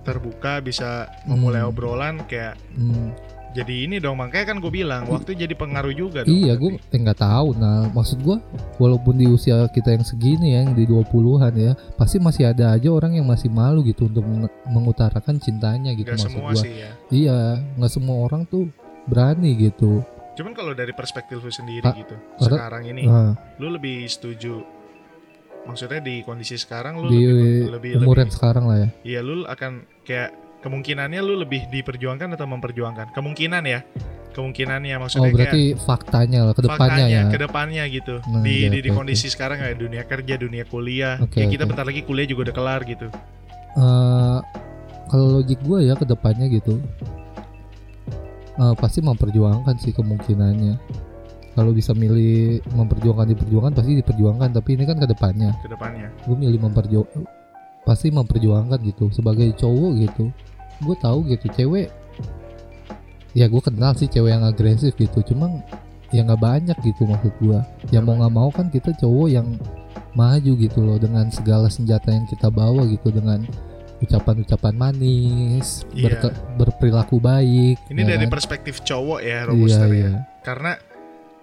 terbuka bisa memulai Hmm. obrolan kayak Hmm, jadi ini dong makanya kan gue bilang waktu jadi pengaruh juga dong iya, gue eh, nggak tahu. Nah, maksud gue, walaupun di usia kita yang segini ya, yang di 20-an ya, pasti masih ada aja orang yang masih malu gitu untuk meng- mengutarakan cintanya gitu Gak maksud semua gua. sih ya Iya, nggak semua orang tuh berani gitu. cuman kalau dari perspektif lu sendiri Ah, gitu sekarang ini Nah, lu lebih setuju maksudnya di kondisi sekarang lu di lebih lebih umur lebih yang sekarang lah ya. iya lu akan kayak kemungkinannya lu lebih diperjuangkan atau memperjuangkan? Kemungkinan ya. Kemungkinannya Oh, maksudnya kayak berarti faktanya lah, ke depannya faktanya ya. ke depannya gitu. Nah, di, iya, di, di kondisi sekarang kayak dunia kerja dunia kuliah. Oke, ya kita oke. bentar lagi kuliah juga udah kelar gitu. Eh, kalau logik gue ya ke depannya gitu, eh, pasti memperjuangkan sih kemungkinannya. Kalau bisa milih memperjuangkan diperjuangkan pasti diperjuangkan, tapi ini kan ke depannya. ke depannya. Gue milih memperju pasti memperjuangkan gitu sebagai cowok gitu gue tahu gitu cewek ya gue kenal sih cewek yang agresif gitu cuma ya nggak banyak gitu maksud gue ya mau nggak mau kan kita cowok yang maju gitu loh dengan segala senjata yang kita bawa gitu dengan ucapan-ucapan manis, Iya. berke- berperilaku baik. Ini ya dari kan? perspektif cowok ya, iya, Robuster ya. iya. Karena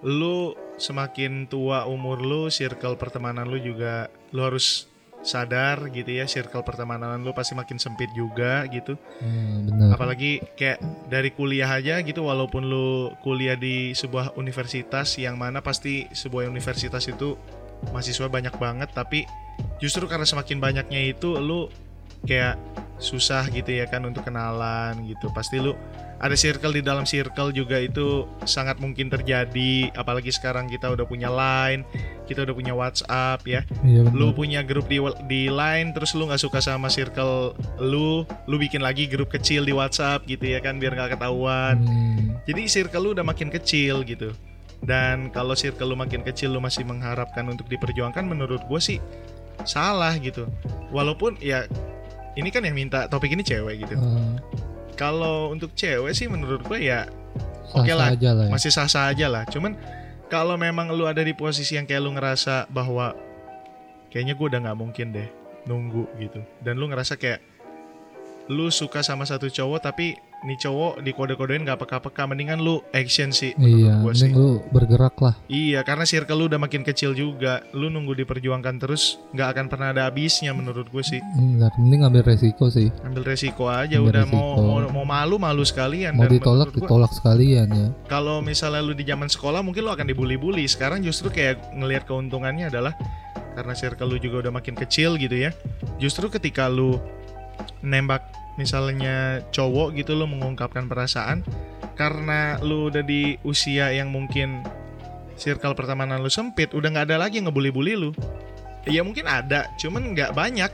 lu semakin tua umur lu, circle pertemanan lu juga lu harus sadar gitu ya, circle pertemanan lu pasti makin sempit juga gitu. Hmm, benar. Apalagi kayak dari kuliah aja gitu walaupun lu kuliah di sebuah universitas yang mana pasti sebuah universitas itu mahasiswa banyak banget tapi justru karena semakin banyaknya itu lu kayak susah gitu ya kan untuk kenalan gitu. Pasti lu ada circle di dalam circle juga itu sangat mungkin terjadi apalagi sekarang kita udah punya line, kita udah punya WhatsApp ya. Iya lu punya grup di di line terus lu nggak suka sama circle lu lu bikin lagi grup kecil di WhatsApp gitu ya kan biar nggak ketahuan. Hmm, jadi circle lu udah makin kecil gitu. Dan kalau circle lu makin kecil lu masih mengharapkan untuk diperjuangkan menurut gue sih salah gitu. Walaupun ya ini kan yang minta topik ini cewek gitu. Eh, kalau untuk cewek sih menurut gue ya Oke lah, aja lah ya. masih sah-sah aja lah. Cuman kalau memang lu ada di posisi yang kayak lu ngerasa bahwa kayaknya gue udah nggak mungkin deh nunggu gitu. Dan lu ngerasa kayak lu suka sama satu cowok tapi nih cowok di kode-kodein gak peka-peka mendingan lu action sih Iya, sih. mending lu bergerak lah. Iya, karena circle lu udah makin kecil juga. Lu nunggu diperjuangkan terus nggak akan pernah ada habisnya menurut gue sih. Benar, mending ambil resiko sih. Ambil resiko aja Ambil udah mau, resiko. mau mau malu malu sekalian Mau dan ditolak gua- ditolak sekalian ya. kalau misalnya lu di zaman sekolah mungkin lu akan dibully-bully. Sekarang justru kayak ngelihat keuntungannya adalah karena circle lu juga udah makin kecil gitu ya. Justru ketika lu nembak misalnya cowok gitu lu mengungkapkan perasaan karena lu udah di usia yang mungkin circle pertemanan lu sempit, udah nggak ada lagi yang ngebully-bully lu. Ya mungkin ada, cuman nggak banyak.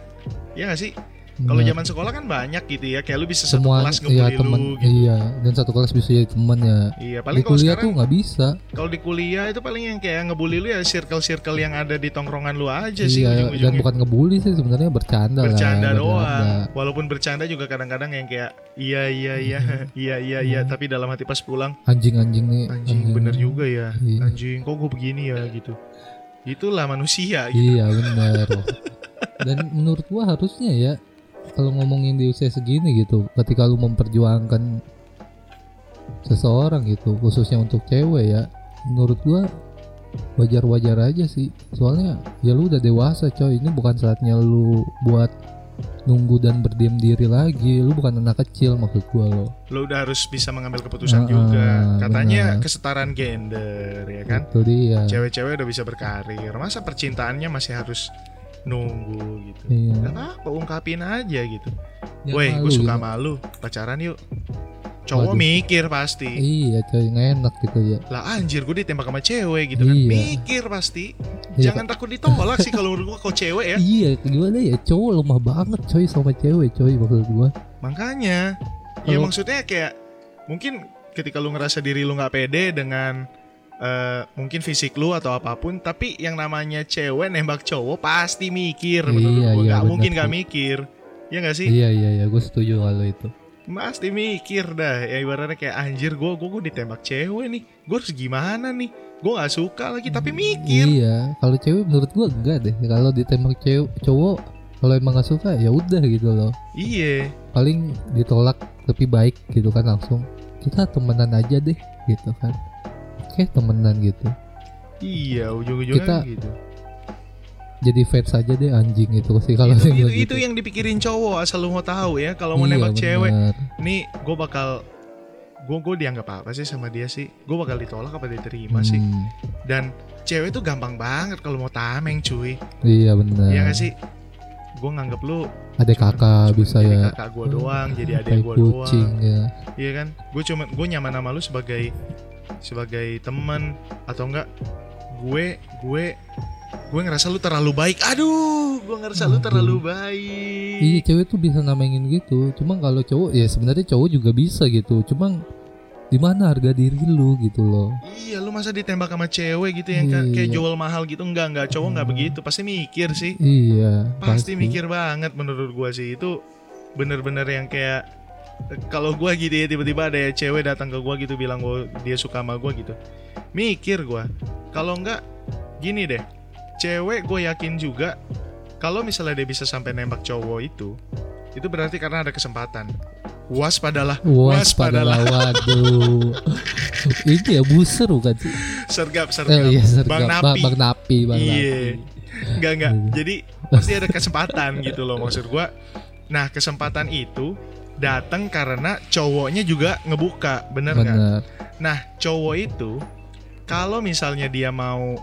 Ya nggak sih? Kalau Benar. zaman sekolah kan banyak gitu ya, kayak lu bisa satu semua kelas iya teman lu gitu. iya dan satu kelas bisa jadi teman ya. Iya, Di paling kalau kuliah sekarang tuh nggak bisa. kalau di kuliah itu paling yang kayak ngebully lu ya circle-circle yang ada di tongkrongan lu aja sih Iya, dan bukan ngebully sih sebenarnya bercanda, bercanda lah. doang. bercanda. Walaupun bercanda juga kadang-kadang yang kayak iya iya iya iya iya iya Hmm. tapi dalam hati pas pulang Anjing-anjing nih. anjing bener juga ya. Iya. Anjing kok gue begini ya gitu. Itulah manusia gitu. Iya benar. Dan menurut gua harusnya ya kalau ngomongin di usia segini gitu, ketika lu memperjuangkan seseorang gitu, khususnya untuk cewek ya, menurut gua wajar-wajar aja sih. Soalnya ya lu udah dewasa coy, ini bukan saatnya lu buat nunggu dan berdiam diri lagi. Lu bukan anak kecil maksud gua. Lo udah harus bisa mengambil keputusan Ah, juga. Katanya benar. kesetaraan gender ya kan. Itu dia. Cewek-cewek udah bisa berkarir. Masa percintaannya masih harus nunggu gitu. Iya. Gak apa-apa ungkapin aja gitu. Jangan Woi, malu gue suka gitu. sama lu, pacaran yuk. Cowok Waduh. mikir pasti. Iya coy, nggak enak gitu ya. Lah anjir, gue ditembak sama cewek gitu kan. Iya. Mikir pasti. Iya, Jangan takut ditolak sih kalau menurut gue kok cewek ya. Iya, gimana ya? Cowok lemah banget coy sama cewek coy maksud gua. Makanya, ya Kalau- maksudnya kayak mungkin ketika lu ngerasa diri lu nggak pede dengan eh, mungkin fisik lu atau apa pun, tapi yang namanya cewek nembak cowok pasti mikir menurut Iya, gue. iya, Nggak mungkin nggak mikir. Ya nggak sih? Iya iya iya, gue setuju kalau itu. Pasti mikir dah ya ibaratnya kayak anjir gue gue gue ditembak cewek nih gue harus gimana nih gue nggak suka lagi tapi mikir Iya, kalau cewek menurut gua enggak deh. Kalau ditembak cewek cowok kalau emang gak suka ya udah gitu loh. iya Paling ditolak lebih baik gitu kan langsung. Kita temenan aja deh gitu kan. Oke, temenan gitu. iya ujung-ujungnya Kita- gitu Jadi fans aja deh anjing itu sih kalau itu, itu, begitu. itu yang dipikirin cowok asal lu mau tahu ya kalau mau Iya, nembak cewek nih gue bakal gue gue dianggap apa sih sama dia sih gue bakal ditolak apa diterima sih Hmm, dan cewek tuh gampang banget kalau mau tameng cuy Iya benar. Iya gak sih gue nganggap lu Ada kakak cuman bisa jadi ya. kakak gue doang jadi Kayak adik gue doang ya. Iya kan? Gue cuma gue nyaman sama lu sebagai sebagai teman atau enggak gue gue gue ngerasa lu terlalu baik. Aduh, gue ngerasa lu terlalu baik. Iya cewek tuh bisa namengin gitu. Cuma kalau cowok ya sebenarnya cowok juga bisa gitu. Cuma di mana harga diri lu gitu loh. Iya, lu masa ditembak sama cewek gitu yang kayak- kayak Iya. jual mahal gitu enggak enggak cowok enggak begitu. Pasti mikir sih. Iya. Pasti mikir banget menurut gue sih itu bener-bener yang kayak kalau gue gitu ya tiba-tiba ada cewek datang ke gue gitu bilang gua, dia suka sama gue gitu mikir gue kalau enggak gini deh cewek gue yakin juga kalau misalnya dia bisa sampai nembak cowok itu itu berarti karena ada kesempatan. Waspadalah, Waspadalah waduh. Ini ya buser bukan sih? Sergap, Eh, sergap. iya, sergap. Bang Napi. Bang Napi, Bang Iya. Napi. Enggak, enggak. Iya. Jadi pasti ada kesempatan gitu loh maksud gua. Nah, kesempatan itu datang karena cowoknya juga ngebuka, bener nggak? Nah, cowok itu kalau misalnya dia mau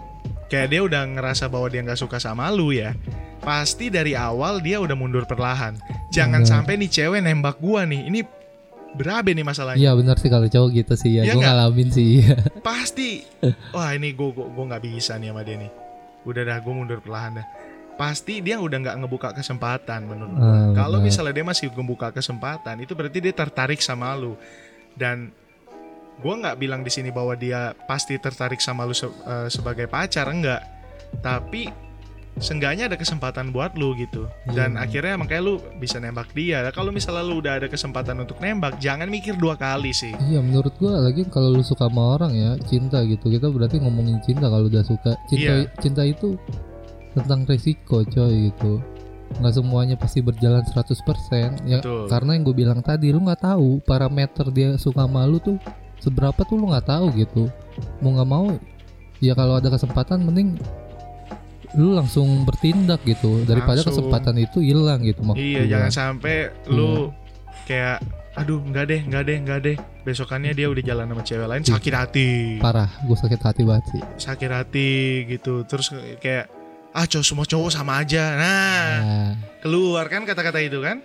kayak dia udah ngerasa bahwa dia nggak suka sama lu ya, pasti dari awal dia udah mundur perlahan. Jangan Bener. sampai nih cewek nembak gua nih. Ini berabe nih masalahnya. Iya benar sih kalau cowok gitu sih ya. Iya Gue ngalamin sih. Pasti. Wah, ini gua gua, gua nggak bisa nih sama dia nih. Udah dah, gua mundur perlahan dah. Pasti dia udah nggak ngebuka kesempatan menurut. Ah, Kalau misalnya dia masih membuka kesempatan, itu berarti dia tertarik sama lu. Dan gua nggak bilang di sini bahwa dia pasti tertarik sama lu se- eh, sebagai pacar, enggak. Tapi seenggaknya ada kesempatan buat lu gitu. Dan Iya. akhirnya makanya lu bisa nembak dia. Kalau misalnya lu udah ada kesempatan untuk nembak, jangan mikir dua kali sih. Iya menurut gua lagi kalau lu suka sama orang ya cinta gitu kita berarti ngomongin cinta kalau udah suka cinta Iya. cinta itu tentang resiko coy gitu nggak semuanya pasti berjalan 100% ya Betul. karena yang gue bilang tadi lu nggak tahu parameter dia suka sama lu tuh seberapa tuh lu nggak tahu gitu mau nggak mau ya kalau ada kesempatan mending lu langsung bertindak gitu daripada Langsung. kesempatan itu hilang gitu maksud Iya, gua. jangan sampai lu kayak aduh enggak deh, enggak deh, enggak deh. Besokannya dia udah jalan sama cewek lain Iya. sakit hati. parah gue sakit hati banget sih Sakit hati gitu. Terus kayak ah cowok semua cowok sama aja. Nah, Nah, keluar kan kata-kata itu kan?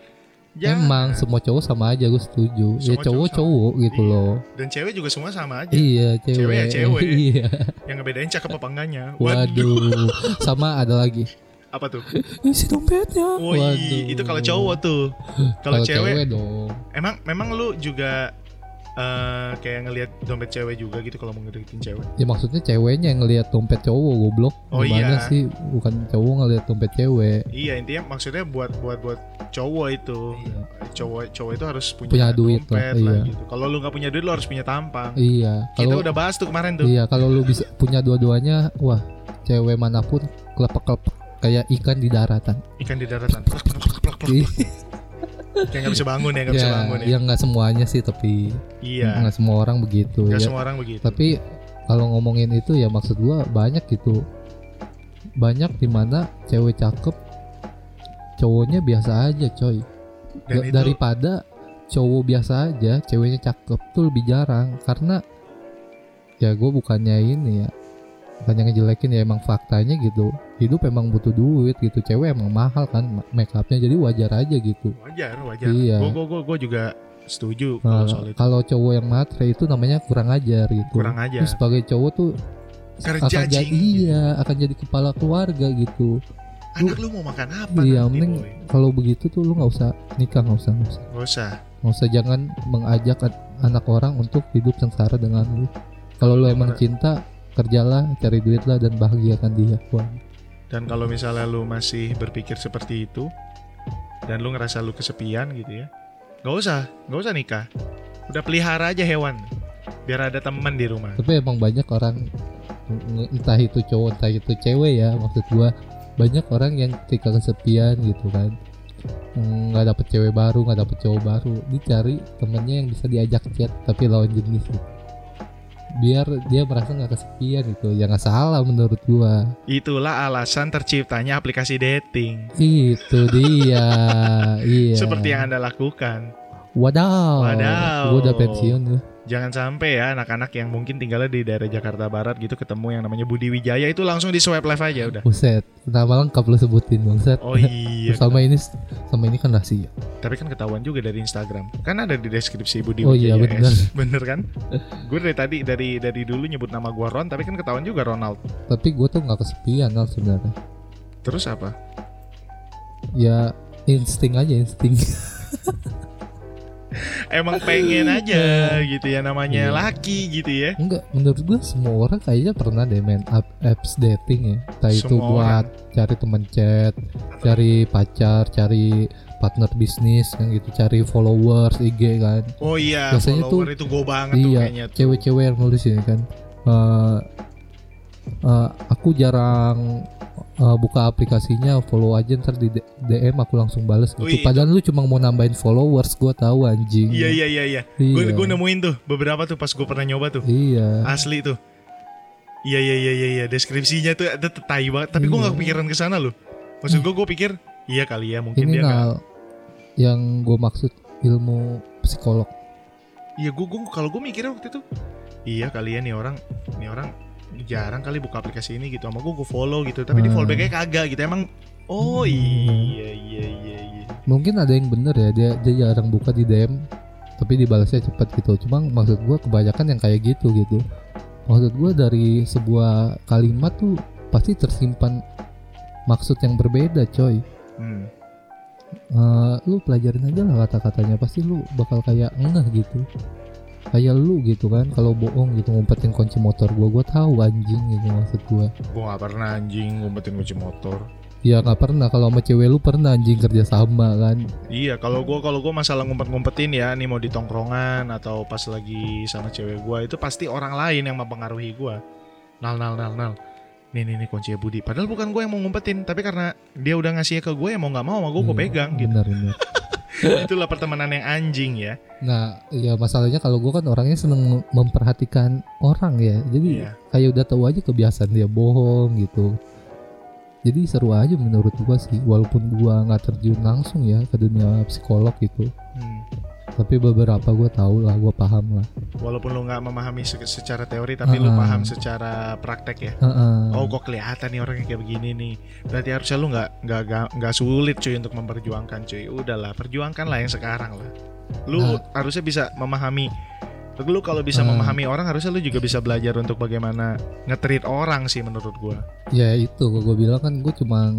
Emang semua cowok sama aja gue setuju. ya Semua cowok cowok cowok gitu Iya. loh. dan cewek juga semua sama aja. Iya cewek. Cewek ya cewek. iya. Yang ngebedain cakep apa enggaknya. Waduh. sama ada lagi. Apa tuh? Isi dompetnya. Woi, itu kalau cowok tuh. Kalau cewek, dong. emang memang lu juga eh, kayak ngelihat dompet cewek juga gitu kalau mau ngedeketin cewek. Ya maksudnya ceweknya yang ngelihat dompet cowok goblok. Oh, Gimana iya. sih? Bukan cowok ngelihat dompet cewek. Iya intinya maksudnya buat buat buat cowok itu cowok cowok itu harus punya, Punya duit dompet lah, lah, iya. gitu. Kalau lu nggak punya duit lu harus punya tampang. Iya. Kita Kalau udah bahas tuh kemarin tuh. iya kalau lu bisa punya dua-duanya, wah cewek mana pun kelepek-kelepek kayak ikan di daratan. Ikan di daratan. Plak, plak, plak, plak, plak. Kayak nggak bisa bangun ya nggak bisa ya, bangun ya. ya nggak semuanya sih tapi Iya. nggak semua orang begitu Nggak ya. semua orang begitu. tapi kalau ngomongin itu ya maksud gua banyak gitu banyak di mana cewek cakep cowoknya biasa aja coy Dan Da- itu daripada cowok biasa aja ceweknya cakep tuh lebih jarang karena ya gue bukannya ini ya bukannya ngejelekin ya emang faktanya gitu hidup emang butuh duit gitu cewek emang mahal kan ma- make upnya jadi wajar aja gitu wajar wajar. Iya. Gue gue gue juga setuju Nah, kalau soal itu. kalau cowok yang matre itu namanya kurang ajar gitu Kurang ajar. Terus sebagai cowok tuh Kerja akan jadi iya akan jadi kepala keluarga gitu Anak lu mau makan apa iya mending kalau begitu tuh lu nggak usah nikah nggak usah nggak usah Gak usah. nggak usah jangan mengajak an- anak orang untuk hidup sengsara dengan lu kalau lu emang cinta kerjalah cari duit lah dan bahagiakan dia Wah, Dan kalau misalnya lu masih berpikir seperti itu dan lu ngerasa lu kesepian gitu ya, nggak usah, nggak usah nikah. Udah pelihara aja hewan, biar ada teman di rumah. tapi emang banyak orang entah itu cowok entah itu cewek ya maksud gua banyak orang yang ketika kesepian gitu kan mm, nggak dapet cewek baru nggak dapet cowok baru dicari temennya yang bisa diajak chat tapi lawan jenis gitu. Biar dia merasa nggak kesepian gitu ya nggak salah menurut gua Itulah alasan terciptanya aplikasi dating. itu dia iya Seperti yang Anda lakukan. wadaw Wadaw. gua udah pensiun tuh Jangan sampai ya anak-anak yang mungkin tinggalnya di daerah Jakarta Barat gitu ketemu yang namanya Budi Wijaya itu langsung di swipe live aja udah. buset nama lengkap lu sebutin bangset Oh iya. sama ini sama ini kan rahasia Tapi kan ketahuan juga dari Instagram. Kan ada di deskripsi Budi Oh iya, Wijaya bener. S. Bener kan? gue dari tadi dari dari dulu nyebut nama gua Ron, tapi kan ketahuan juga Ronald. tapi gue tuh nggak kesepian Al sebenarnya Terus apa? ya insting aja insting Emang pengen aja gitu ya namanya Iya. laki gitu ya. enggak menurut gue semua orang kayaknya pernah deh main app apps dating ya entah itu Semua buat cari temen chat cari pacar cari partner bisnis kan gitu cari followers IG kan Oh iya, Biasanya follower itu gue banget tuh iya kayaknya. tuh. cewek-cewek yang nulis ini kan eh eh, aku jarang uh, buka aplikasinya follow aja ntar di DM aku langsung bales gitu. Wih, Padahal lu cuma mau nambahin followers, gua tahu anjing. Iya iya iya iya. Gue Iya. gue nemuin tuh beberapa tuh pas gue pernah nyoba tuh. Iya. Asli tuh. Iya iya iya iya iya deskripsinya tuh ada tai banget. Tapi gue Iya. gak kepikiran ke sana loh. Maksud gue gue pikir iya kali ya mungkin Ini dia. Nal yang gue maksud ilmu psikolog. Iya gue gue kalau gue mikirnya waktu itu iya kali ya nih orang nih orang jarang kali buka aplikasi ini gitu sama gue gue follow gitu tapi di Hmm. fallbacknya kagak gitu emang oh iya iya iya iya Mungkin ada yang bener ya dia dia jarang buka di DM tapi dibalasnya cepat gitu. Cuma maksud gua kebanyakan yang kayak gitu gitu. Maksud gua dari sebuah kalimat tuh pasti tersimpan maksud yang berbeda, coy. hmm. Eh, lu pelajarin aja lah kata-katanya pasti lu bakal kayak ngeh gitu kayak lu gitu kan kalau bohong gitu ngumpetin kunci motor gua gua tahu anjing gitu maksud gua gue gak pernah anjing ngumpetin kunci motor ya nggak pernah kalau sama cewek lu pernah anjing kerja sama kan Iya, kalau gua kalau gua masalah ngumpet-ngumpetin ya, nih mau di tongkrongan atau pas lagi sama cewek gua itu pasti orang lain yang mempengaruhi gua. Nal nal nal nal. Nih nih nih kuncinya Budi. Padahal bukan gua yang mau ngumpetin, tapi karena dia udah ngasihnya ke gue ya mau nggak mau sama gua gua Iya, pegang gitu. bener bener Itulah pertemanan yang anjing ya. nah ya masalahnya kalau gua kan orangnya seneng memperhatikan orang ya jadi Iya. kayak udah tahu aja kebiasaan dia bohong gitu jadi seru aja menurut gua sih walaupun gua nggak terjun langsung ya ke dunia psikolog gitu Hmm. Tapi beberapa gue tahu lah gue paham lah Walaupun lu nggak memahami se- secara teori tapi lu Ah. paham secara praktek ya. Heeh. Oh, kok kelihatan nih orangnya kayak begini nih. Berarti harusnya lu nggak nggak nggak sulit cuy untuk memperjuangkan cuy. Udahlah, perjuangkan lah yang sekarang lah. Lu Nah. harusnya bisa memahami. Lu kalau bisa Hmm. memahami orang harusnya lu juga bisa belajar untuk bagaimana ngetreat orang sih menurut gua. ya itu gue bilang kan gue cuma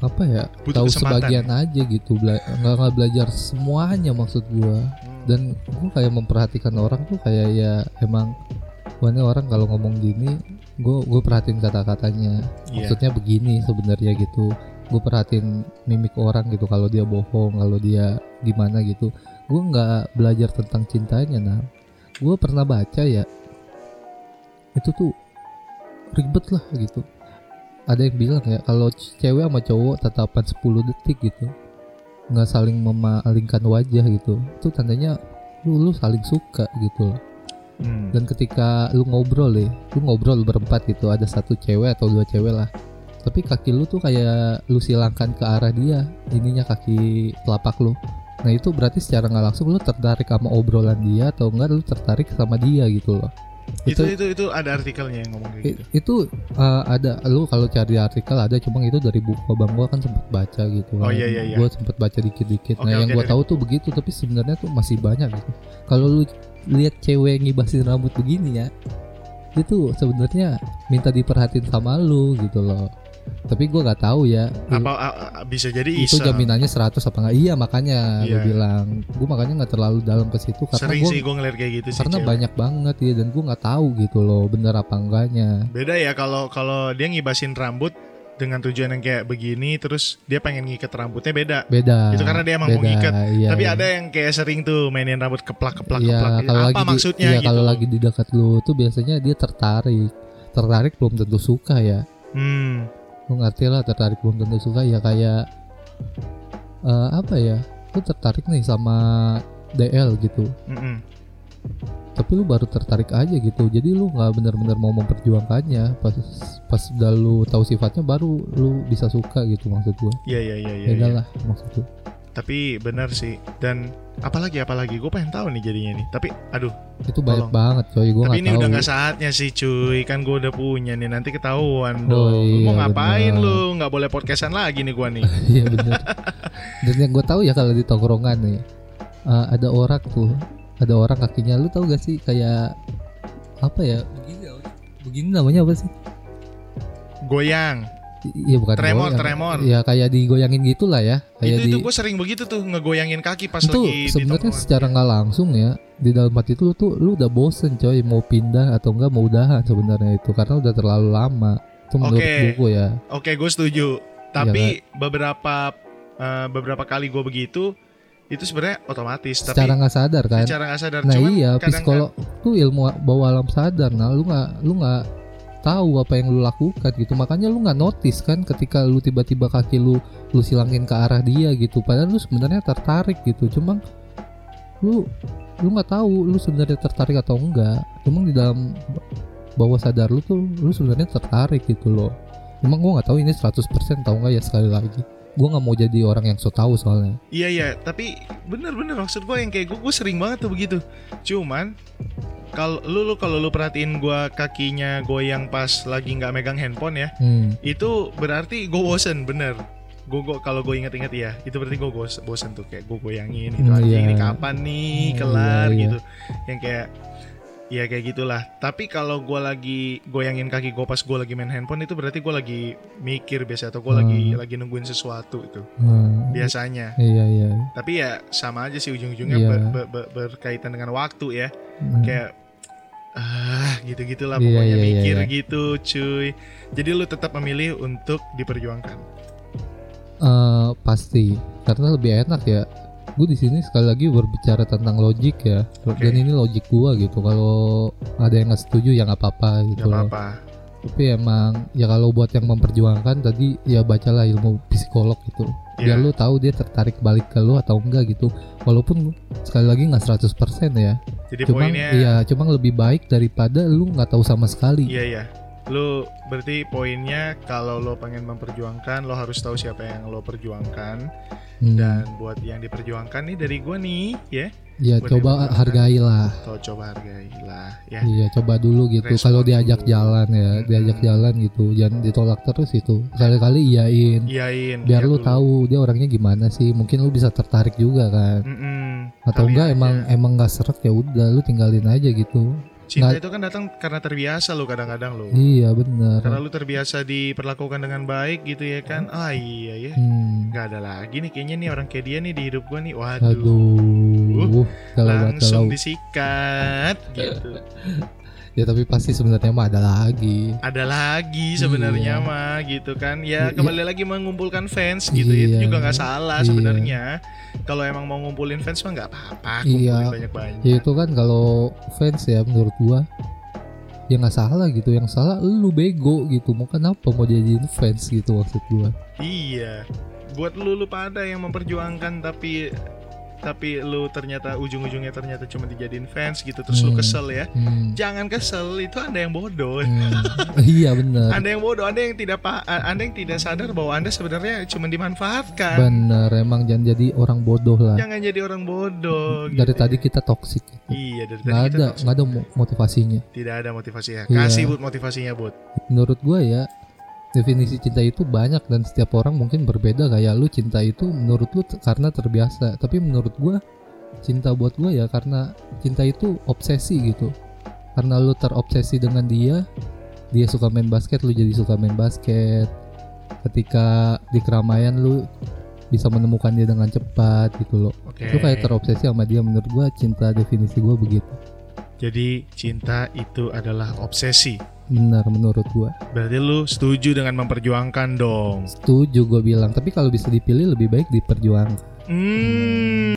apa ya Butuh tahu kesempatan sebagian aja gitu Bela- nggak nggak belajar semuanya maksud gue Hmm. dan gue kayak memperhatikan orang tuh kayak ya emang ini orang kalau ngomong gini gue gue perhatiin kata-katanya Iya. maksudnya begini sebenarnya gitu gue perhatiin mimik orang gitu kalau dia bohong kalau dia gimana gitu gue nggak belajar tentang cintanya nah gue pernah baca ya itu tuh ribet lah gitu. Ada yang bilang ya kalau cewek sama cowok tatapan 10 detik gitu nggak saling memalingkan wajah gitu itu tandanya lu lu saling suka gitu loh. Hmm. dan ketika lu ngobrol deh lu ngobrol berempat gitu ada satu cewek atau dua cewek lah tapi kaki lu tuh kayak lu silangkan ke arah dia ininya kaki telapak lu nah itu berarti secara nggak langsung lu tertarik sama obrolan dia atau enggak lu tertarik sama dia gitu loh itu itu itu ada artikelnya yang ngomong gitu. itu uh, ada lu kalau cari artikel ada cuma itu dari buku abang gua kan sempat baca gitu Oh, kan. iya, iya, iya. gua sempat baca dikit-dikit Oke, nah yang oke, gua dari- tahu tuh begitu tapi sebenarnya tuh masih banyak gitu kalau lu lihat cewek ngibasin rambut begini ya itu sebenarnya minta diperhatiin sama lu gitu loh tapi gua nggak tahu ya Apa a- a- bisa jadi itu iseng. jaminannya 100 apa enggak iya makanya Iya. gua bilang gua makanya nggak terlalu dalam ke situ karena Sering gua sih gue ngeliat kayak gitu sih. karena cewek. banyak banget ya dan gua nggak tahu gitu loh bener apa enggaknya Beda ya kalau kalau dia ngibasin rambut dengan tujuan yang kayak begini terus dia pengen ngikat rambutnya beda. beda Itu karena dia emang mau beda, ngikat. iya, Tapi iya. ada yang kayak sering tuh mainin rambut keplak-keplak Iya, keplak. kalau Apa lagi di- maksudnya iya, gitu? kalau lagi di dekat lu tuh biasanya dia tertarik tertarik belum tentu suka ya Hmm. Lu ngerti lah tertarik belum tentu suka ya kayak eh, apa ya lu tertarik nih sama DL gitu mm-mm. tapi lu baru tertarik aja gitu jadi lu nggak benar-benar mau memperjuangkannya pas pas udah lu tahu sifatnya baru lu bisa suka gitu maksud gua Iya iya iya iya. iya. lah maksud gua Tapi benar sih. Dan apalagi apalagi gue pengen tahu nih jadinya nih. Tapi aduh. itu banyak Tolong. banget coy gua tapi ini tahu udah nggak saatnya sih cuy. Kan gue udah punya nih. Nanti ketahuan Oh, dong. Lu mau iya, ngapain benar. lu? Nggak boleh podcastan lagi nih gue nih. Iya bener Dan yang gue tahu ya kalau di tongkrongan nih eh, ada orang tuh, ada orang kakinya lu tahu gak sih kayak apa ya? Begini, begini namanya apa sih? Goyang. Iya bukan Tremor, goyang. tremor. Iya kayak digoyangin gitulah ya. Kayak itu di itu gue sering begitu tuh ngegoyangin kaki pas itu lagi sebenarnya secara nggak langsung ya di dalam hati itu lu tuh lu udah bosen coy mau pindah atau enggak mau udahan sebenarnya itu karena udah terlalu lama itu menurut Oke. buku ya Oke, gue setuju. Tapi beberapa eh, beberapa kali gue begitu itu sebenarnya otomatis. secara nggak sadar kan secara nggak sadar. Nah Cuman iya psikolog tuh ilmu bawah alam sadar. Nah lu nggak lu nggak tahu apa yang lu lakukan gitu. Makanya lu nggak notice kan ketika lu tiba-tiba kaki lu lu silangin ke arah dia gitu. Padahal lu sebenarnya tertarik gitu. Cuma lu lu nggak tahu lu sebenarnya tertarik atau enggak cuma di dalam bawah sadar lu tuh lu sebenarnya tertarik gitu loh. Emang gua nggak tahu ini 100% tahu nggak ya sekali lagi gua nggak mau jadi orang yang so tahu soalnya Iya iya, tapi bener-bener maksud gue yang kayak gue, gue sering banget tuh begitu. Cuman kalau lu lu kalau lu perhatiin gue kakinya goyang pas lagi nggak megang handphone ya, hmm. itu berarti gue bosen bener. Gue gue kalau gue inget-inget ya, itu berarti gue bosen tuh kayak gue goyangin gitu. Hmm, iya. ini kapan nih Hmm, kelar iya, iya. gitu. Yang kayak ya kayak gitulah. Tapi kalau gue lagi goyangin kaki gue pas gue lagi main handphone itu berarti gue lagi mikir biasa atau gue lagi Hmm. lagi nungguin sesuatu itu Hmm. biasanya. iya iya Tapi ya sama aja sih ujung-ujungnya Iya. ber- ber- ber- berkaitan dengan waktu ya. Hmm. Kayak ah gitu-gitulah Iya, pokoknya iya, iya, mikir iya. gitu, cuy. Jadi lu tetap memilih untuk diperjuangkan. Eh, pasti karena lebih enak ya gue di sini sekali lagi berbicara tentang logik ya Oke. dan ini logik gua gitu kalau ada yang nggak setuju ya nggak apa-apa Gak gitu loh apa-apa. tapi emang ya kalau buat yang memperjuangkan tadi ya bacalah ilmu psikolog gitu biar Iya. lu tahu dia tertarik balik ke lu atau enggak gitu walaupun sekali lagi nggak 100% ya Jadi cuma poinnya iya cuma lebih baik daripada lu nggak tahu sama sekali iya iya. Lu berarti poinnya kalau lo pengen memperjuangkan lo harus tahu siapa yang lo perjuangkan Hmm. dan buat yang diperjuangkan nih dari gua nih ya, ya buat coba hargailah lo coba hargailah ya. Iya coba dulu gitu kalau diajak dulu. jalan ya Mm-mm. diajak jalan gitu jangan ditolak terus itu kali-kali iyain Iyain. biar iya lu dulu. tahu dia orangnya gimana sih mungkin lu bisa tertarik juga kan Mm-mm. atau Kali enggak aja. emang emang nggak seret ya udah lu tinggalin aja gitu cinta nggak- itu kan datang karena terbiasa lo kadang-kadang lo. iya bener Karena lu terbiasa diperlakukan dengan baik gitu ya kan. Ah iya ya. hmm. Gak ada lagi nih kayaknya nih orang kayak dia nih di hidup gua nih. Waduh. aduh banget Langsung kalau disikat gitu. ya tapi pasti sebenarnya mah ada lagi Ada lagi sebenarnya Iya. mah gitu kan. Ya Iya. kembali lagi mengumpulkan fans gitu ya. Itu Iya. juga nggak salah Iya. sebenarnya. Kalau emang mau ngumpulin fans mah nggak apa-apa. Iya. Kumpulin banyak-banyak. ya itu kan kalau fans ya menurut gua ya nggak salah gitu yang salah lu bego gitu mau kenapa mau jadiin fans gitu maksud gua Iya. Buat lu lu pada yang memperjuangkan tapi tapi lu ternyata ujung-ujungnya ternyata cuma dijadiin fans gitu terus lu Hmm. kesel ya. Hmm. Jangan kesel, itu Anda yang bodoh. Hmm. iya bener Anda yang bodoh, Anda yang tidak pa- Anda yang tidak sadar bahwa Anda sebenarnya cuma dimanfaatkan. bener emang jangan jadi orang bodoh lah Jangan jadi orang bodoh. dari gitu tadi ya. kita toksik gitu. Iya, dari tadi nggak ada nggak ada mo- motivasinya tidak ada motivasinya. Iya. Kasih buat motivasinya, Bud. menurut gua ya definisi cinta itu banyak dan setiap orang mungkin berbeda. Kayak lu cinta itu menurut lu karena terbiasa. Tapi menurut gua cinta buat gua ya karena cinta itu obsesi gitu. Karena lu terobsesi dengan dia dia suka main basket lu jadi suka main basket. Ketika di keramaian lu bisa menemukan dia dengan cepat gitu loh. Oke. lu kayak terobsesi sama dia menurut gua cinta definisi gua begitu. Jadi cinta itu adalah obsesi. Benar menurut gua Berarti lu setuju dengan memperjuangkan dong. setuju gua bilang tapi kalau bisa dipilih lebih baik diperjuangkan Hmm.